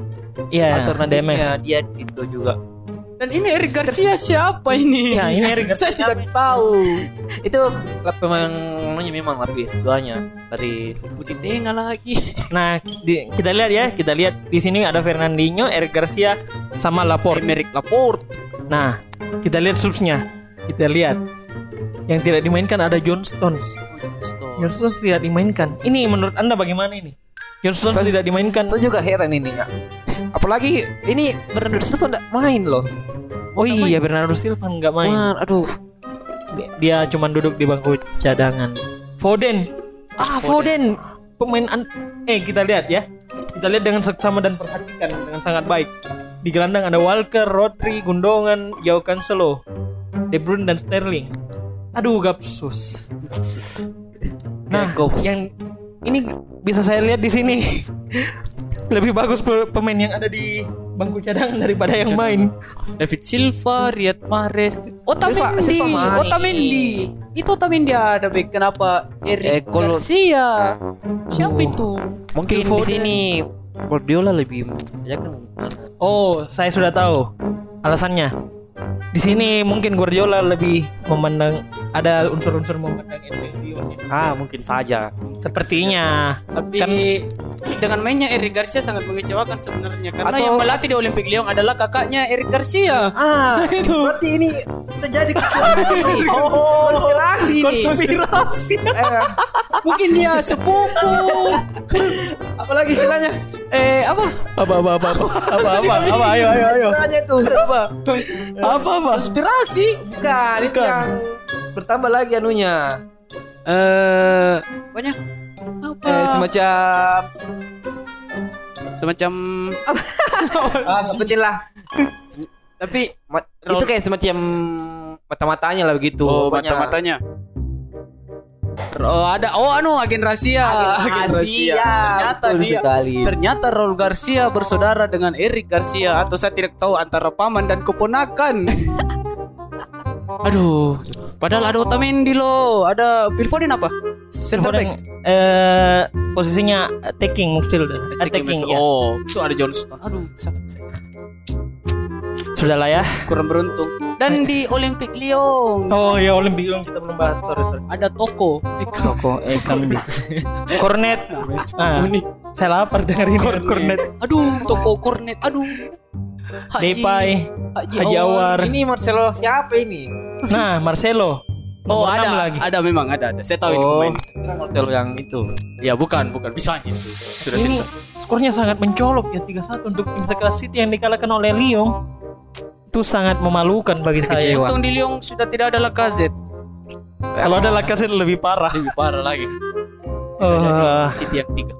Iya, Alternatifnya dia itu juga. Dan ini Eric Garcia siapa ini Ya, ini Eric saya Garcia. tidak tahu Itu anunya memang lapis duanya dari di tengah lagi Nah, di- kita lihat ya, kita lihat di sini ada Fernandinho, Eric Garcia sama Laporte. Emerick Laporte Nah, kita lihat subsnya. Kita lihat. Yang tidak dimainkan ada John Stones. John Stones tidak dimainkan. Ini menurut Anda bagaimana ini? John Stones Saya- tidak dimainkan. Saya juga heran ini ya. Apalagi ini Bernardo Silva enggak main loh. Oh iya, Bernardo Silva nggak main. Man, aduh. Dia- Dia cuma duduk di bangku cadangan. Foden. Ah, Foden. Pemain an- eh kita lihat ya. Kita lihat dengan seksama dan perhatikan dengan sangat baik. Di gelandang ada Walker, Rodri, Gundongan, Joao Cancelo, De Bruyne dan Sterling. Aduh, gapsus. Nah, yang ini bisa saya lihat di sini. Lebih bagus pe- pemain yang ada di bangku cadangan daripada yang main. David Silva, Riyad Mahrez, Otamendi. Otamendi. Itu Otamendi ada back. Kenapa Eric Eh, kalau- Garcia? Siapa itu? Mungkin di sini Guardiola lebih ya kan Oh, saya sudah tahu alasannya. Di sini mungkin Guardiola lebih memandang ada unsur-unsur Lyon ya. Ah, mungkin saja. Sepertinya. Tapi Kan- dengan mainnya Eric Garcia sangat mengecewakan sebenarnya karena Atau- yang melatih di Olympic Lyon adalah kakaknya Eric Garcia. Ah, berarti ini sejadi konspirasi. Oh, konspirasi. Konspirasi. Eh, Mungkin dia sepupu. apalagi istilahnya? eh apa? Apa apa apa apa apa apa apa ayo ayo ayo. Apa? Apa apa? Konspirasi. Bukan, itu Bukan. yang bertambah lagi anunya. Eh, banyak apa? Eh, semacam semacam ah, nggak penting lah. tapi Ma- itu kayak semacam mata-matanya lah begitu. oh mata-matanya. Oh ada oh anu agen rahasia. Agen rahasia. Ternyata Betul dia sekali. Ternyata Raul Garcia bersaudara dengan Eric Garcia atau saya tidak tahu antara paman dan keponakan. Aduh, padahal ada Otamendi loh, ada Phil Foden apa? Center back. eh posisinya attacking midfielder. Attacking ya. Oh, itu ada Johnston. Aduh, sakit. Sudahlah ya. kurang beruntung. Dan di Olympic Lyon Oh ya Olimpik Lyon kita belum bahas sorry sorry. ada Toko. Toko eh kami di. Kornet. Ah, saya lapar dengar ini kornet. Aduh, Toko Kornet. Aduh. Haji, Depay, Haji, Haji Awar. Ini Marcelo siapa ini? Nah, Marcelo. Oh, ada lagi. ada memang ada ada. Saya tahu ini Oh, pemain. kira Marcelo yang itu. Ya, bukan, bukan. Bisa aja. Sudah Ini center. skornya sangat mencolok ya 3-1 untuk tim sekelas City yang dikalahkan oleh Lyon. Itu sangat memalukan bagi saya. Kecewa. Untung di Lyon sudah tidak ada Lacazette. Kalau ada Lacazette lebih parah. Lebih parah lagi. Bisa Oh. jadi City yang tiga.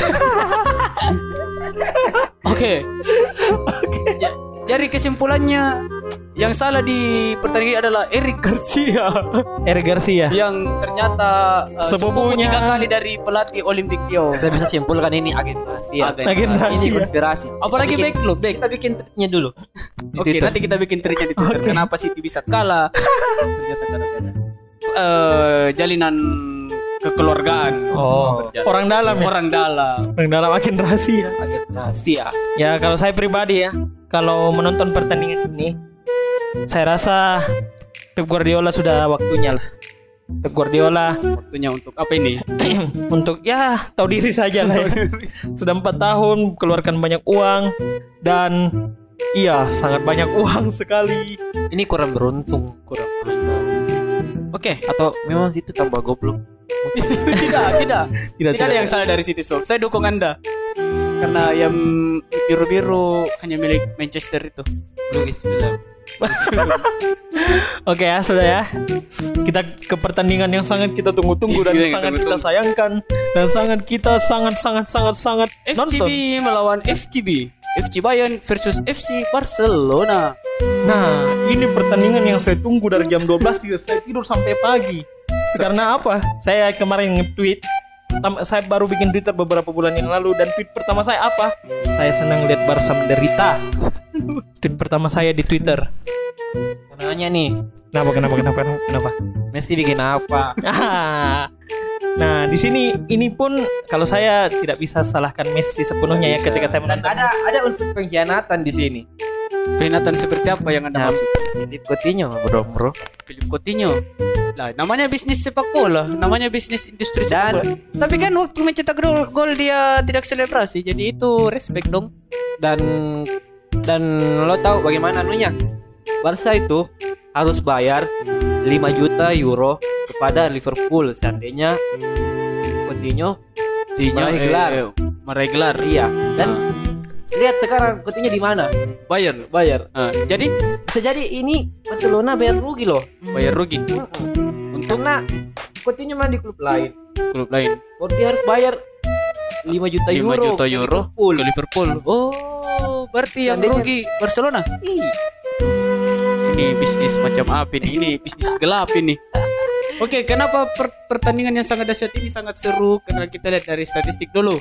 Oke. Ya, jadi kesimpulannya yang salah di pertandingan adalah Eric Garcia Eric Garcia. yang ternyata uh, sepupu Sepupunya. tiga kali dari pelatih Olympic Lyon. Saya bisa simpulkan ini agen rahasia. Agen Agen rahasia. Ini konspirasi. Apalagi Bikin- back lo, back. Kita bikin triknya dulu. Oke, nanti kita bikin triknya di Twitter. Kenapa City bisa kalah? Ternyata gara-gara eh, jalinan kekeluargaan. Oh, orang dalam ya. Orang dalam. Orang dalam agen rahasia. Agen rahasia. Ya kalau saya pribadi ya, kalau menonton pertandingan ini, saya rasa Pep Guardiola sudah waktunya lah. Pep Guardiola Waktunya untuk apa ini? untuk ya tahu diri saja lah. Ya. Sudah empat tahun keluarkan banyak uang dan iya sangat banyak uang sekali. Ini kurang beruntung. Kurang. Oke, Atau memang situ tambah goblok. Tidak, tidak. Tidak, Tidak ada yang salah dari City Sob. Saya dukung Anda. Karena yang biru-biru hanya milik Manchester itu. Lugis bilang. Oke ya sudah ya. Kita ke pertandingan yang sangat kita tunggu-tunggu dan Iya, yang sangat kita sayangkan dan sangat kita sangat sangat sangat sangat nonton. FCB melawan FCB. FC Bayern versus FC Barcelona. Nah, ini pertandingan yang saya tunggu dari jam 12 tidak saya tidur sampai pagi. Karena apa? Saya kemarin nge-tweet saya baru bikin Twitter beberapa bulan yang lalu dan tweet pertama saya apa? Saya senang lihat Barca menderita. tweet pertama saya di Twitter. Nanya nih, Kenapa kenapa kenapa kenapa? Messi bikin apa? Ah. Nah, di sini ini pun kalau saya tidak bisa salahkan Messi sepenuhnya ya ketika saya Dan menonton. ada ada unsur pengkhianatan di sini. Pengkhianatan seperti apa yang Anda Ya. maksud? Philip Coutinho, bro, bro. Philip Coutinho. Lah, namanya bisnis sepak bola, namanya bisnis industri sepak Dan- bola. Tapi kan waktu mencetak gol, gol dia tidak selebrasi, jadi itu respect dong. Dan dan lo tahu bagaimana anunya? Barca itu harus bayar 5 juta euro kepada Liverpool seandainya Coutinho Dinya Meraih gelar. eh, meraih gelar. iya. Dan lihat sekarang Coutinho di mana? Bayar. Bayar. Ah, jadi Bisa jadi ini Barcelona bayar rugi loh. bayar rugi Karena Coutinho main di klub lain. klub lain. Dia harus bayar 5 juta 5 euro. juta ke euro Liverpool. ke Liverpool. Oh, berarti yang Seandainya- rugi Barcelona. Ih, Ini bisnis macam apa ini? Ini bisnis gelap ini. Oke, kenapa per- pertandingan yang sangat dahsyat ini sangat seru? Karena kita lihat dari statistik dulu.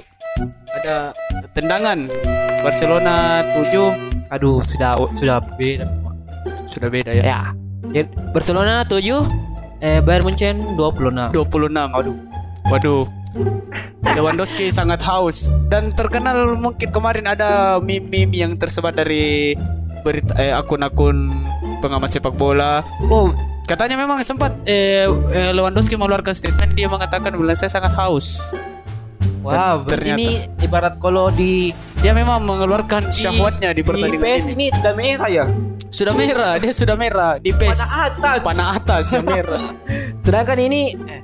Ada tendangan Barcelona 7 Aduh, sudah sudah beda. sudah beda ya. Ya. Jadi, Barcelona 7 eh Bayern Munchen 26. 26. Waduh. Waduh. Lewandowski sangat haus dan terkenal mungkin kemarin ada meme-meme yang tersebar dari berita eh, akun-akun pengamat sepak bola Oh, Katanya memang sempat eh, eh, Lewandowski mengeluarkan statement dia mengatakan bilang saya sangat haus. Wah, berarti ternyata. ini ibarat kalau di Dia memang mengeluarkan syahwatnya di di pertandingan PS ini. ini sudah merah ya. Sudah merah, dia sudah merah di PES. Pada atas. Panah atas yang merah. Sedangkan ini eh,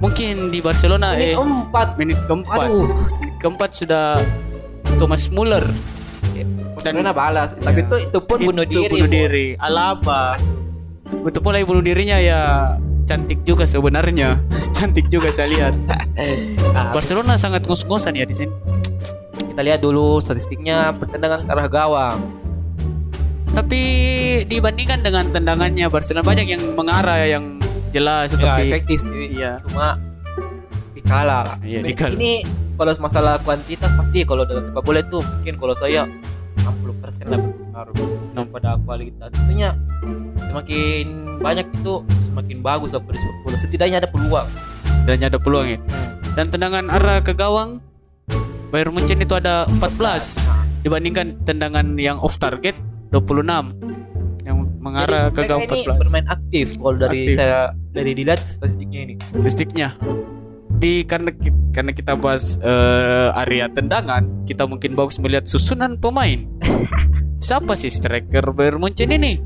Mungkin di Barcelona ini eh empat. menit keempat. Aduh. Menit keempat sudah Thomas Muller Barcelona balas. Tapi itu itu pun bunuh itu diri. bunuh bos. diri. Alaba. Betul pula yang bunuh dirinya ya cantik juga sebenarnya. cantik juga saya lihat. Barcelona sangat ngos-ngosan ya di sini. kita lihat dulu statistiknya pertendangan ke arah gawang. Tapi dibandingkan dengan tendangannya Barcelona banyak yang mengarah yang jelas Ya, tapi efektif sih. iya. Cuma dikalah lah. Iya, dikalah. Ini kalau masalah kuantitas pasti kalau dalam sepak bola itu mungkin kalau saya 60% lah berpengaruh pada kualitas. Tentunya semakin banyak itu semakin bagus lah sepak bola. Setidaknya ada peluang. setidaknya ada peluang ya. Dan tendangan arah ke gawang Bayern Munchen itu ada 14 dibandingkan tendangan yang off target 26 yang mengarah Jadi, ke gawang ini 14 bermain aktif kalau dari Aktif. saya dari dilihat statistiknya ini. statistiknya di karena karena kita bahas eh, area tendangan kita mungkin bagus melihat susunan pemain siapa sih striker Bayern Munchen ini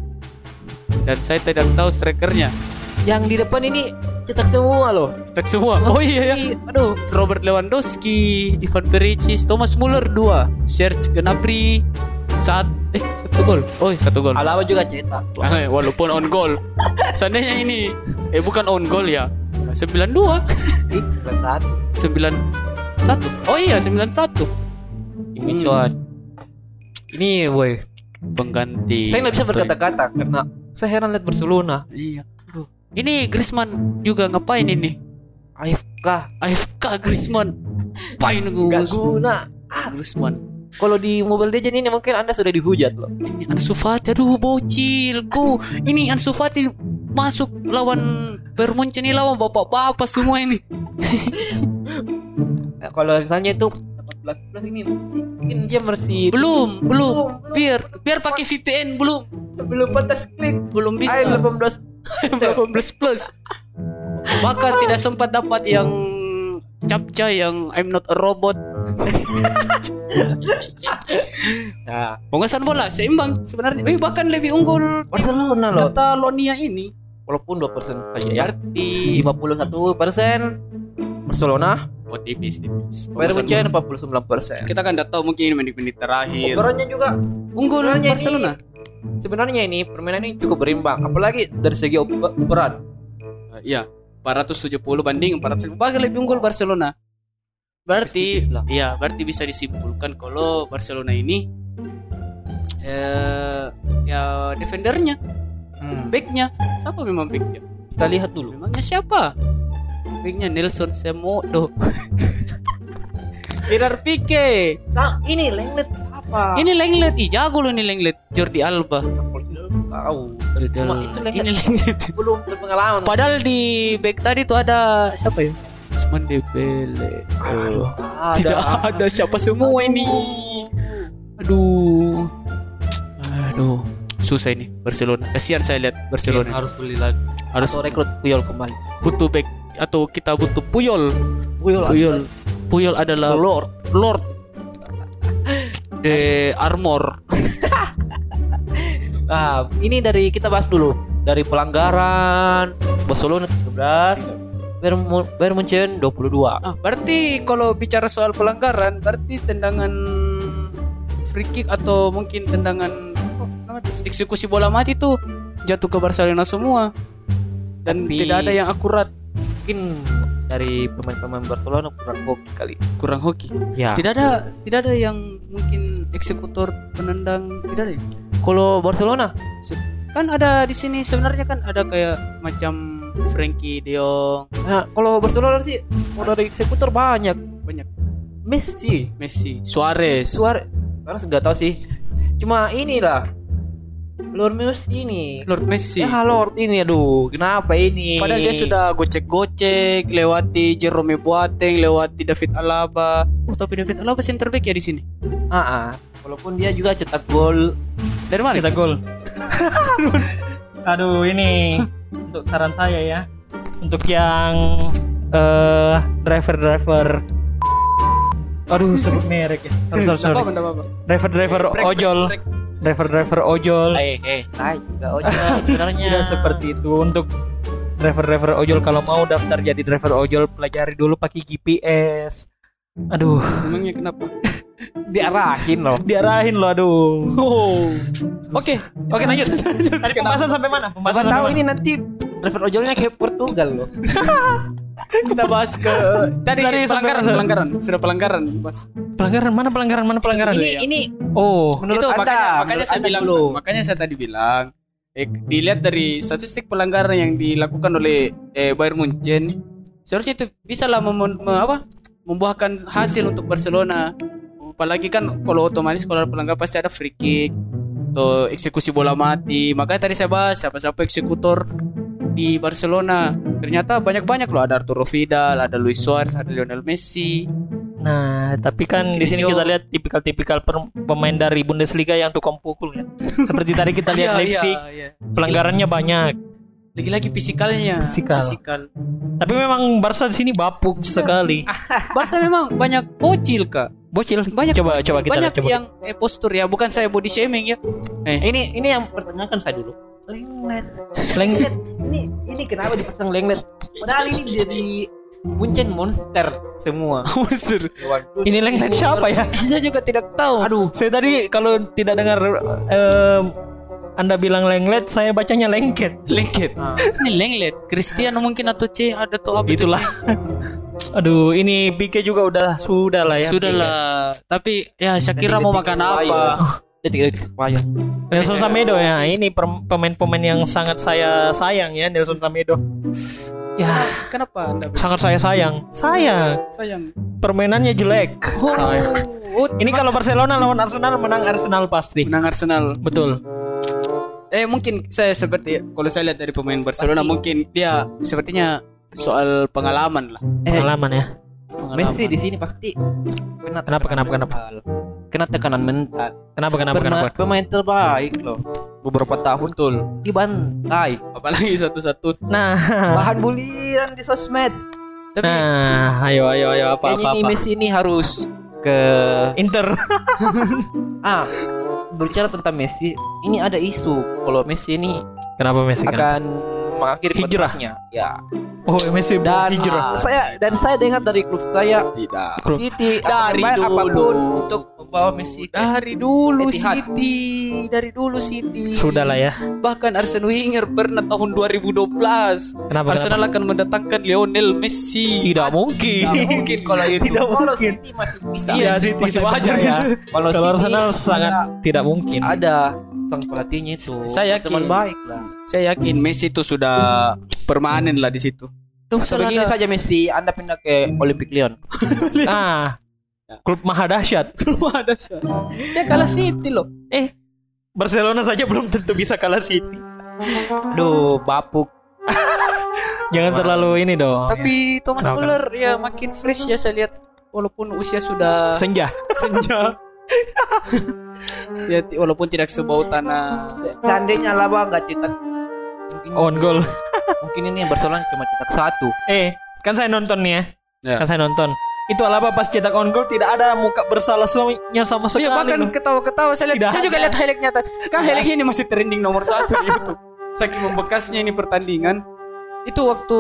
dan saya tidak tahu strikernya Yang di depan ini cetak semua loh. cetak semua oh iya ya Aduh, Robert Lewandowski, Ivan Perisic, Thomas Muller dua, Serge Gnabry saat eh satu gol. Oh, iya, satu gol. Alaba juga cetak. Ah, walaupun on goal. Seandainya ini eh bukan on goal ya. 92 Ih, satu. 91. Oh iya 91. Ini cuan. Ini woi. Pengganti. Saya nggak bisa berkata-kata karena saya heran lihat Barcelona. Iya. Ini Griezmann juga ngapain ini? AFK AFK Griezmann. Pain nggak Gus. guna. Griezmann. Kalau di Mobile Legends ini mungkin Anda sudah dihujat loh. Ini Ansu Fati aduh bocilku. Ini Ansu Fati masuk lawan Bayern Munchen ini lawan bapak-bapak semua ini. Nah, kalau misalnya itu 18 plus ini mungkin dia masih Belum, belum. belum Biar biar pakai VPN belum. belum pantas klik. Belum bisa. Ayo 18 18 plus. Bahkan tidak sempat dapat yang capca yang I'm not a robot. Nah, Penguasaan bola seimbang sebenarnya. Eh bahkan lebih unggul Barcelona loh. Catalonia ini. Walaupun 2% saja ya. Berarti 51 persen Barcelona, oh tipis tipis. Bayern Munchen 49 persen. Kita kan udah tahu mungkin ini menit-menit terakhir. Ukurannya juga Unggul Barcelona. sebenarnya ini permainan ini cukup berimbang, apalagi dari segi peran. Uh, Iya, 470 banding 400 bahkan lebih unggul Barcelona. Berarti iya, berarti bisa disimpulkan kalau Barcelona ini eh ya defendernya, Hmm. backnya siapa memang backnya? Kita lihat dulu. Memangnya siapa? Backnya Nelson Semedo. Gerard Pique. Nah, ini Lenglet siapa? Ini Lenglet, ih jago loh ini Lenglet. Jordi Alba. tahu. Cuma itu ini Lenglet Lenglet. belum berpengalaman. Padahal di back tadi tuh ada siapa ya? Usman Dembele. Oh. Tidak ada siapa semua ini. Aduh. Aduh. Susah ini Barcelona. Kasihan saya lihat Barcelona. harus beli lagi. Harus Atau rekrut Puyol kembali. butuh back atau kita butuh Puyol. Puyol. Puyol. Puyol adalah Lord. Lord. The Armor. Nah, ini dari kita bahas dulu dari pelanggaran Barcelona 13, Bayern Mu- Bayern Munchen 22. Ah, berarti kalau bicara soal pelanggaran, berarti tendangan free kick atau mungkin tendangan eksekusi bola mati itu jatuh ke Barcelona semua. Dan Tapi- tidak ada yang akurat, Mungkin dari pemain-pemain Barcelona kurang hoki kali. kurang hoki. Ya. Tidak ada tidak ada yang mungkin eksekutor penendang tidak ada. ya? Kalau Barcelona Kan ada di sini sebenarnya kan ada kayak macam Frankie De Jong, Nah, kalau Barcelona sih kalau dari eksekutor banyak. banyak Messi, Messi, Suarez. Suarez. Karena nggak tahu sih. Cuma inilah Lord Messi ini. Lord Messi. Ya Lord ini aduh, kenapa ini? Padahal dia sudah gocek-gocek, lewati Jerome Boateng, lewati David Alaba. Oh, tapi David Alaba center back ya di sini. Ah, ah. Walaupun dia juga cetak gol Dari mana? Kita gol. Aduh ini untuk saran saya ya. Untuk yang eh driver-driver Aduh sebut merek ya. Harus? Driver-driver Brek, ojol. brek, brek. Driver-driver ojol. Eh, eh, saya juga ojol sebenarnya. Tidak seperti itu untuk driver-driver ojol kalau mau daftar jadi driver ojol pelajari dulu pakai GPS. Aduh, Emangnya kenapa? diarahin loh. diarahin loh aduh. Oh. Oke. Oke lanjut. Tadi pembahasan sampai mana? Pembahasan tahu ini nanti driver ojolnya kayak Portugal loh. Kita bahas ke tadi, Tadi sampai pelanggaran, pelanggaran. Sudah pelanggaran, Mas. pelanggaran mana pelanggaran mana pelanggaran? Ini ini Oh, Menurut itu Anda, makanya makanya saya bilang dulu. makanya saya tadi bilang eh, dilihat dari statistik pelanggaran yang dilakukan oleh eh, Bayern Munchen seharusnya itu bisa lah mem- me- apa membuahkan hasil untuk Barcelona apalagi kan kalau otomatis kalau pelanggar pasti ada free kick atau eksekusi bola mati makanya tadi saya bahas siapa-siapa eksekutor di Barcelona ternyata banyak-banyak loh ada Arturo Vidal ada Luis Suarez ada Lionel Messi Nah, tapi kan di sini kita lihat tipikal-tipikal pemain dari Bundesliga yang tukang pukul ya. Seperti tadi kita lihat Iya, Leipzig, iya, iya. pelanggarannya banyak. lagi-lagi fisikalnya Fisikal. fisikal Tapi memang Barca di sini bapuk sekali. Barca memang banyak bocil kak Bocil. banyak coba bocil. coba kita banyak lihat coba. yang eh, postur ya bukan saya body shaming ya eh Ini ini yang pertanyakan saya dulu. Lenglet. Leng- Ini ini kenapa dipasang lenglet? Padahal ini dari Munchen monster semua. monster Ini lenglet siapa ya? saya juga tidak tahu Aduh, Saya tadi kalau tidak dengar em, Anda bilang lenglet, saya bacanya lengket. lengket Ah. ini lenglet Cristiano mungkin atau C ada tuh apa itu Itulah. Aduh, ini Pique juga udah sudah lah ya. sudah lah tapi ya Shakira mau makan apa Dia tiga detik supaya. Nelson Samedo ya, ini pemain-pemain yang sangat saya sayang ya Nelson Samedo. Ya, kenapa anda sangat saya sayang. Sayang. sayang Permainannya jelek. Sayang. Oh, Ini kalau Barcelona lawan Arsenal menang Arsenal pasti. menang Arsenal Betul. eh mungkin saya seperti kalau saya lihat dari pemain Barcelona mungkin dia sepertinya soal pengalaman lah Eh, Pengalaman ya. Pengalaman. Messi di sini pasti kena Kenapa, kenapa, kenapa? Kena tekanan mental. Kenapa kenapa Pernah kenapa? pemain terbaik loh. Beberapa tahun betul dibantai. apalagi satu-satu Nah, Bahan bulian di sosmed. tapi nah, ayo ayo ayo apa apa ini. Messi ini harus ke Inter. ah berbicara tentang Messi, ini ada isu kalau Messi ini Kenapa Messi kan? akan mengakhiri Hijrah. kontraknya. Ya. Oh, Messi Dan hijrah. ah, saya dan saya dengar dari klub saya tidak Klub. Akan Dari membayar dulu. apa pun untuk membawa Messi ke dari dulu Etihad. City dari dulu City Sudah lah ya. bahkan Arsene Wenger pernah tahun 2012 Kenapa? Arsenal kenapa? akan mendatangkan Lionel Messi Tidak mungkin. Tidak mungkin kalau itu. Tidak Kalau mungkin. City masih bisa. Iya, City masih wajar ya. Kalau Kalau Arsenal sangat tidak mungkin. ada sang pelatihnya itu. Saya yakin. teman baik lah. saya yakin Messi itu sudah permanen lah di situ Duh, Atau begini saja Messi, Anda pindah ke Olympic Lyon. Ah, klub maha dahsyat. ada dia kalah City loh Eh, Barcelona saja belum tentu bisa kalah City. Aduh, bapuk. Jangan terlalu ini dong. tapi Thomas Kenapa? Muller ya makin fresh ya saya lihat walaupun usia sudah Senja. senja ya walaupun tidak sebau tanah Seandainya Alaba nggak cetak mungkin, On goal. mungkin ini Barcelona cuma cetak satu. Eh, kan saya nonton nih ya. Ya. Kan saya nonton. Itu Alaba pas cetak on goal tidak ada muka bersalahnya sama sekali. Iya bahkan ketawa-ketawa. Saya lihat saya juga lihat highlightnya tadi. kan highlightnya ini masih trending nomor satu di YouTube. Saking membekasnya ini pertandingan. Itu waktu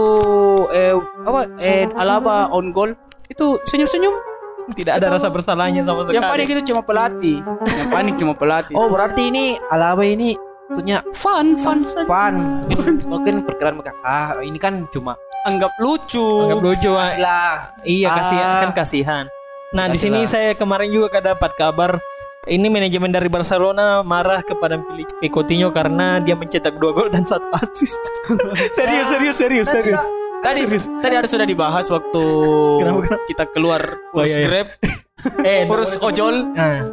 eh apa eh Alaba on goal itu senyum-senyum. Tidak ada rasa bersalahnya sama sekali. yang panik itu cuma pelatih. Yang panik cuma pelatih. Oh, berarti ini Alaba ini maksudnya fun fun saja fun. Mungkin, mungkin perkiraan mereka ah ini kan cuma anggap lucu Anggap lucu. ah. lah. Iya Ah. kasihan kan kasihan. Nah di sini saya kemarin juga dapat kabar ini manajemen dari Barcelona marah kepada Felipe Coutinho karena dia mencetak dua gol dan satu assist. serius serius serius serius. tadi Serius. tadi ada sudah dibahas waktu Kenapa, kenapa? kita keluar Oh, urus iya, iya. Grab Eh, urus ojol Nah,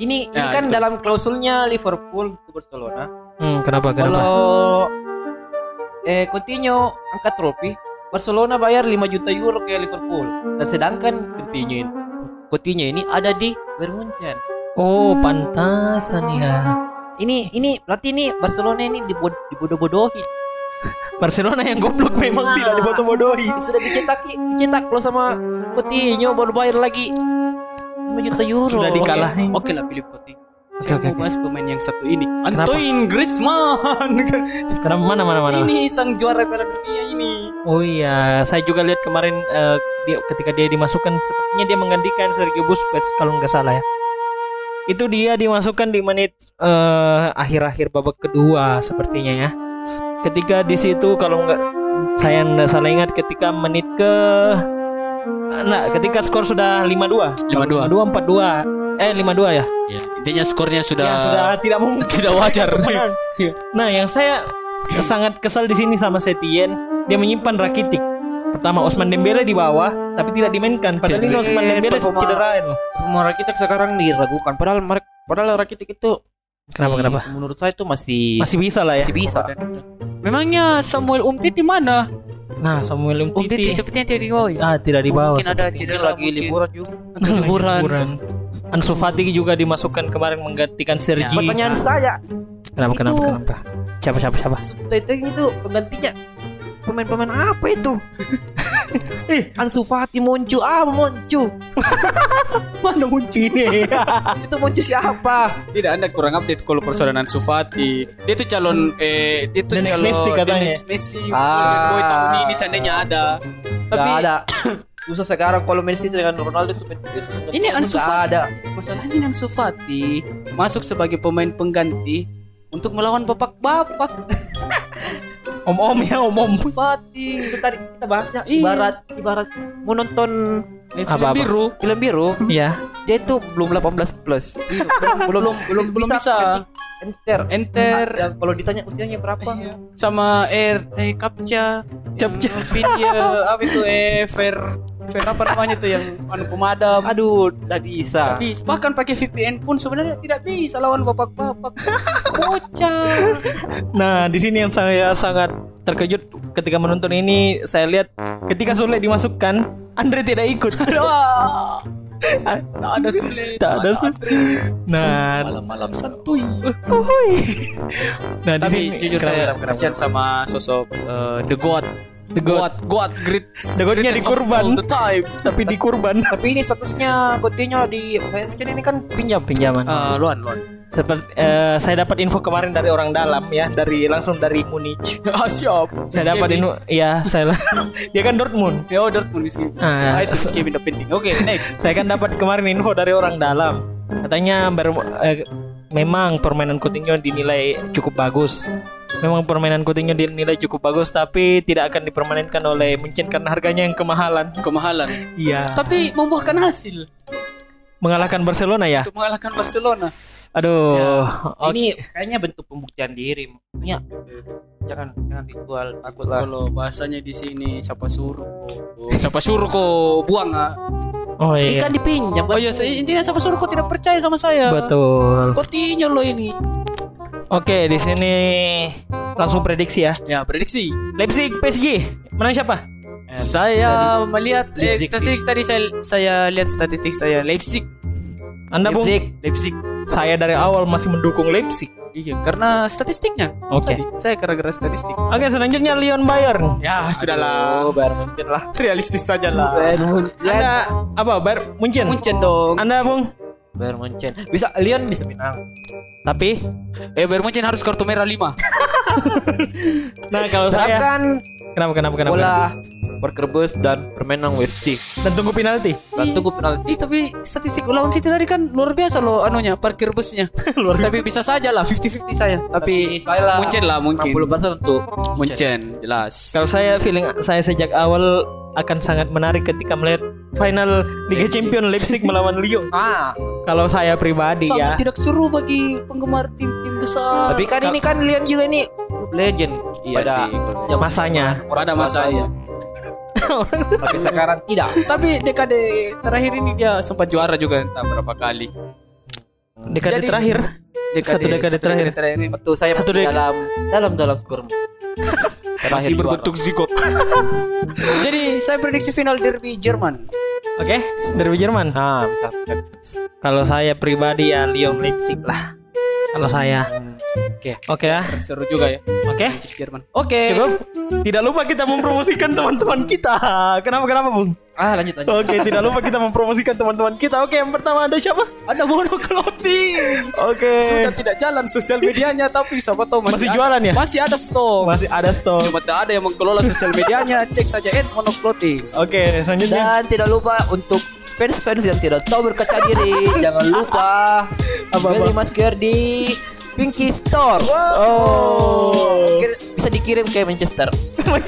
Ini ini Ya, kan itu. dalam klausulnya Liverpool ke Barcelona. hmm, kenapa kenapa? Kalau eh Coutinho angkat trofi, Barcelona bayar 5 juta euro ke Liverpool. Dan sedangkan Coutinho ini, Coutinho ini ada di Bayern Munchen. Oh pantasan ya. ini ini berarti ini Barcelona ini dibod dibodoh-bodohin. Barcelona yang goblok memang tidak dibodoh-bodohi. Sudah dicetak dicetak lo sama Coutinho baru bayar lagi 5 juta euro. Sudah dikalahin. Oke lah Philip Coutinho. Saya oke, mau bahas pemain yang satu ini. Antoine Griezmann. Kenapa mana mana mana? ini sang juara Piala Dunia ini. Oh iya, saya juga lihat kemarin eh, dia ketika dia dimasukkan sepertinya dia menggantikan Sergio Busquets kalau nggak salah ya. Itu dia dimasukkan di menit eh, akhir-akhir babak kedua sepertinya ya. Ketika di situ kalau nggak saya nggak salah ingat ketika menit ke Nah, ketika skor sudah 5-2. 5-2. 5-2 4-2. Eh 5-2 ya. Ya, intinya skornya sudah Ya sudah tidak mungkin tidak wajar. Nah, yang saya sangat kesal di sini sama Setien, dia menyimpan Rakitic. Pertama Osman Dembele di bawah, tapi tidak dimainkan. Padahal ini Osman Dembele cedera loh. Semua Rakitic sekarang diragukan. Padahal mereka padahal Rakitic itu Kenapa, kenapa? Menurut saya itu masih Masih bisa lah ya. masih bisa. Memangnya Samuel Umtiti mana? Nah, Samuel Umtiti Umtiti sepertinya tidak dibawa ya. ah tidak dibawa. Mungkin ada cedera lagi mungkin. liburan juga. liburan. Ansu Fati juga dimasukkan kemarin menggantikan Sergi. Pertanyaan saya, Kenapa kenapa Itu- kenapa? Siapa siapa siapa? Teteng itu penggantinya pemain-pemain apa itu? Ansu Fati Moncu ah Moncu Mana muncul ini? itu Moncu siapa? Tidak anda kurang update kalau persoalan Ansu Fati. Dia tuh calon eh dia The next calon Messi the katanya. next Messi. Ah. Boy tahun ini seandainya ada. Gak Tapi ada. Usah sekarang kalau Messi dengan Ronaldo itu itu Ini Ansu Fati. ada. masalahnya Ansu Fati masuk sebagai pemain pengganti untuk melawan bapak-bapak. Om-om ya om-om. Ansu Fati itu tadi kita bahasnya Iya. ibarat ibarat mau nonton Eh, film biru. film biru Iya. dia itu belum 18 plus belum Belum belum bisa. enter Enter yang kalau ditanya usianya berapa sama air eh captcha Captcha. Video apa itu eh fair fair apa namanya tuh yang anu pemadam aduh udah bisa Bis, bahkan pakai VPN pun sebenarnya tidak bisa lawan bapak-bapak bocah Nah, di sini yang saya sangat terkejut ketika menonton ini, saya lihat ketika Sule dimasukkan, Andre tidak ikut. Aduh. tak ada sulit Tak ada Sule. Nah, malam-malam santuy uhuy. nah di tapi sini jujur kenapa, saya kenapa, kenapa? kasihan sama sosok eh, the god The God. god great The God-nya dikurban. the time tapi di kurban tapi ini statusnya Coutinho di Munchen ini kan pinjam pinjaman. Eh, luan luan Seperti eh, saya dapat info kemarin dari orang dalam ya, dari langsung dari Munich. ah siap Saya dapat info, iya saya dia kan Dortmund. ya udah pun miskin Ah, ah, itu skip udah penting oke next Saya kan dapat kemarin info dari orang dalam. Katanya ber, eh, memang permainan Coutinho dinilai cukup bagus. Memang permainan Coutinho dinilai cukup bagus tapi tidak akan dipermanenkan oleh Munchen karena harganya yang kemahalan. kemahalan Iya. tapi membuahkan hasil Mengalahkan Barcelona ya. untuk mengalahkan Barcelona Aduh. Ya, Oke. ini kayaknya bentuk pembuktian diri maksudnya jangan jangan dijual takut lah kalau bahasanya di sini siapa suruh kok siapa suruh kok buang ah Oh ini iya. kan dipinjam oh iya saya- intinya siapa suruh kok tidak percaya sama saya Betul. Coutinho lo ini Oke, di sini langsung prediksi ya. ya prediksi Leipzig PSG. Menang siapa? saya melihat eh, Leipzig. statistik tadi saya saya lihat statistik saya Leipzig Anda Bung? Leipzig Leipzig Saya dari awal masih mendukung Leipzig. iya karena statistiknya Oke. Tadi, saya gara-gara statistik Oke, selanjutnya Lyon Bayern. ya sudahlah oh Bayern Munchen lah realistis saja lah Bayern Munchen Anda apa? Bayern Munchen. Munchen dong Anda, Bung? Bayern Munchen bisa Lyon bisa menang Tapi eh Bayern Munchen harus kartu merah 5 nah kalau saya terapkan kenapa kenapa kenapa? bola berkerbes dan permainan Leipzig Dan tunggu penalti. dan tunggu penalti Ih, tapi statistik lawan City tadi kan luar biasa loh anunya parkir busnya. Luar biasa. tapi bisa saja lah 50-50 saya. Tapi saya lah Munchen lah mungkin. 60% untuk Munchen jelas. Kalau saya feeling saya sejak awal akan sangat menarik ketika melihat final Liga Leipzig. Champions Leipzig melawan Lyon. ah Kalau saya pribadi Sangat ya. tidak seru bagi penggemar tim-tim besar. tapi kan ini kan Lyon juga ini legend iya pada sih. Masanya. Pada masanya. tapi sekarang tidak Tapi dekade terakhir ini dia sempat juara juga entah berapa kali. Dekade Jadi- terakhir. Satu dekade terakhir. ini Betul saya Satu masih dek- dalam dalam dalam sperma. Masih berbentuk zigot. Jadi saya prediksi final derby Jerman. Oke, dari Jerman. Nah, bisa. Kalau saya pribadi ya Lyon Leipzig lah. Kalau saya Oke. Oke ya. Seru juga ya. Oke. Jerman. Oke. Cukup. Tidak lupa kita mempromosikan teman-teman kita. Kenapa kenapa, Bung? Ah, lanjut lanjut. Oke, tidak lupa kita mempromosikan teman-teman kita. Oke, yang pertama ada siapa? Ada mono clothing. Oke. Sudah tidak jalan sosial medianya tapi siapa tahu masih, Masih ada- jualan ya? Masih ada stok. Masih ada stok. Cuma tak ada yang mengelola sosial medianya. Cek saja mono clothing. Oke, selanjutnya. Dan tidak lupa untuk fans-fans yang tidak tahu berkaca diri, jangan lupa Apa-apa? beli masker di Pinky Store. Oh. Kir- Bisa dikirim ke Manchester.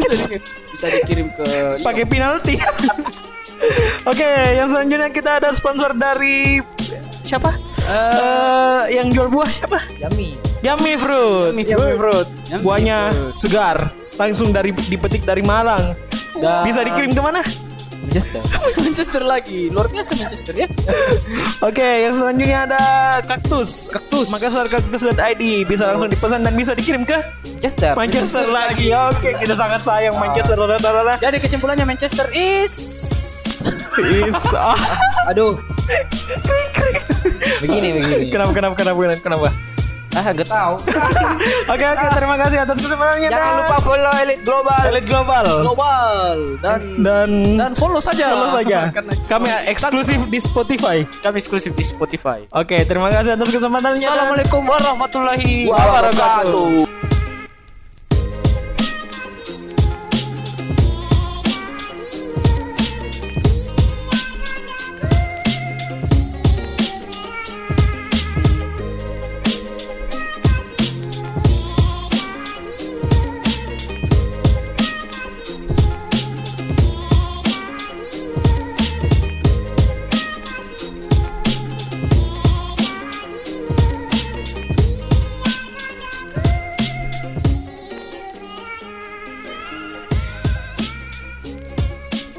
Bisa dikirim ke Pakai penalti. Oke, yang selanjutnya kita ada sponsor dari siapa? Eh, yang jual buah siapa? Yummy. Yummy Fruit. Yummy Yummy Fruit. Yummy Buahnya Fruit. segar, langsung dari dipetik dari Malang. Dan Bisa dikirim ke mana? Manchester. Manchester lagi. Luar biasa Manchester ya. Oke, yang selanjutnya ada kaktus. Kaktus. Makassar kaktus.id bisa langsung dipesan dan bisa dikirim ke Manchester. Manchester lagi. Oke, kita sangat sayang Manchester. Saudara-saudara. Jadi kesimpulannya Manchester is Is ah. Aduh. begini begini. Kenapa kenapa kenapa kenapa? Ah, gak tahu. Oke oke terima kasih atas kesempatannya. Jangan dan- lupa follow Elite Global. Elite Global global dan dan dan follow saja. follow saja. Kami eksklusif di Spotify. kami eksklusif di Spotify. Oke terima kasih atas kesempatannya. Assalamualaikum warahmatullahi wabarakatuh.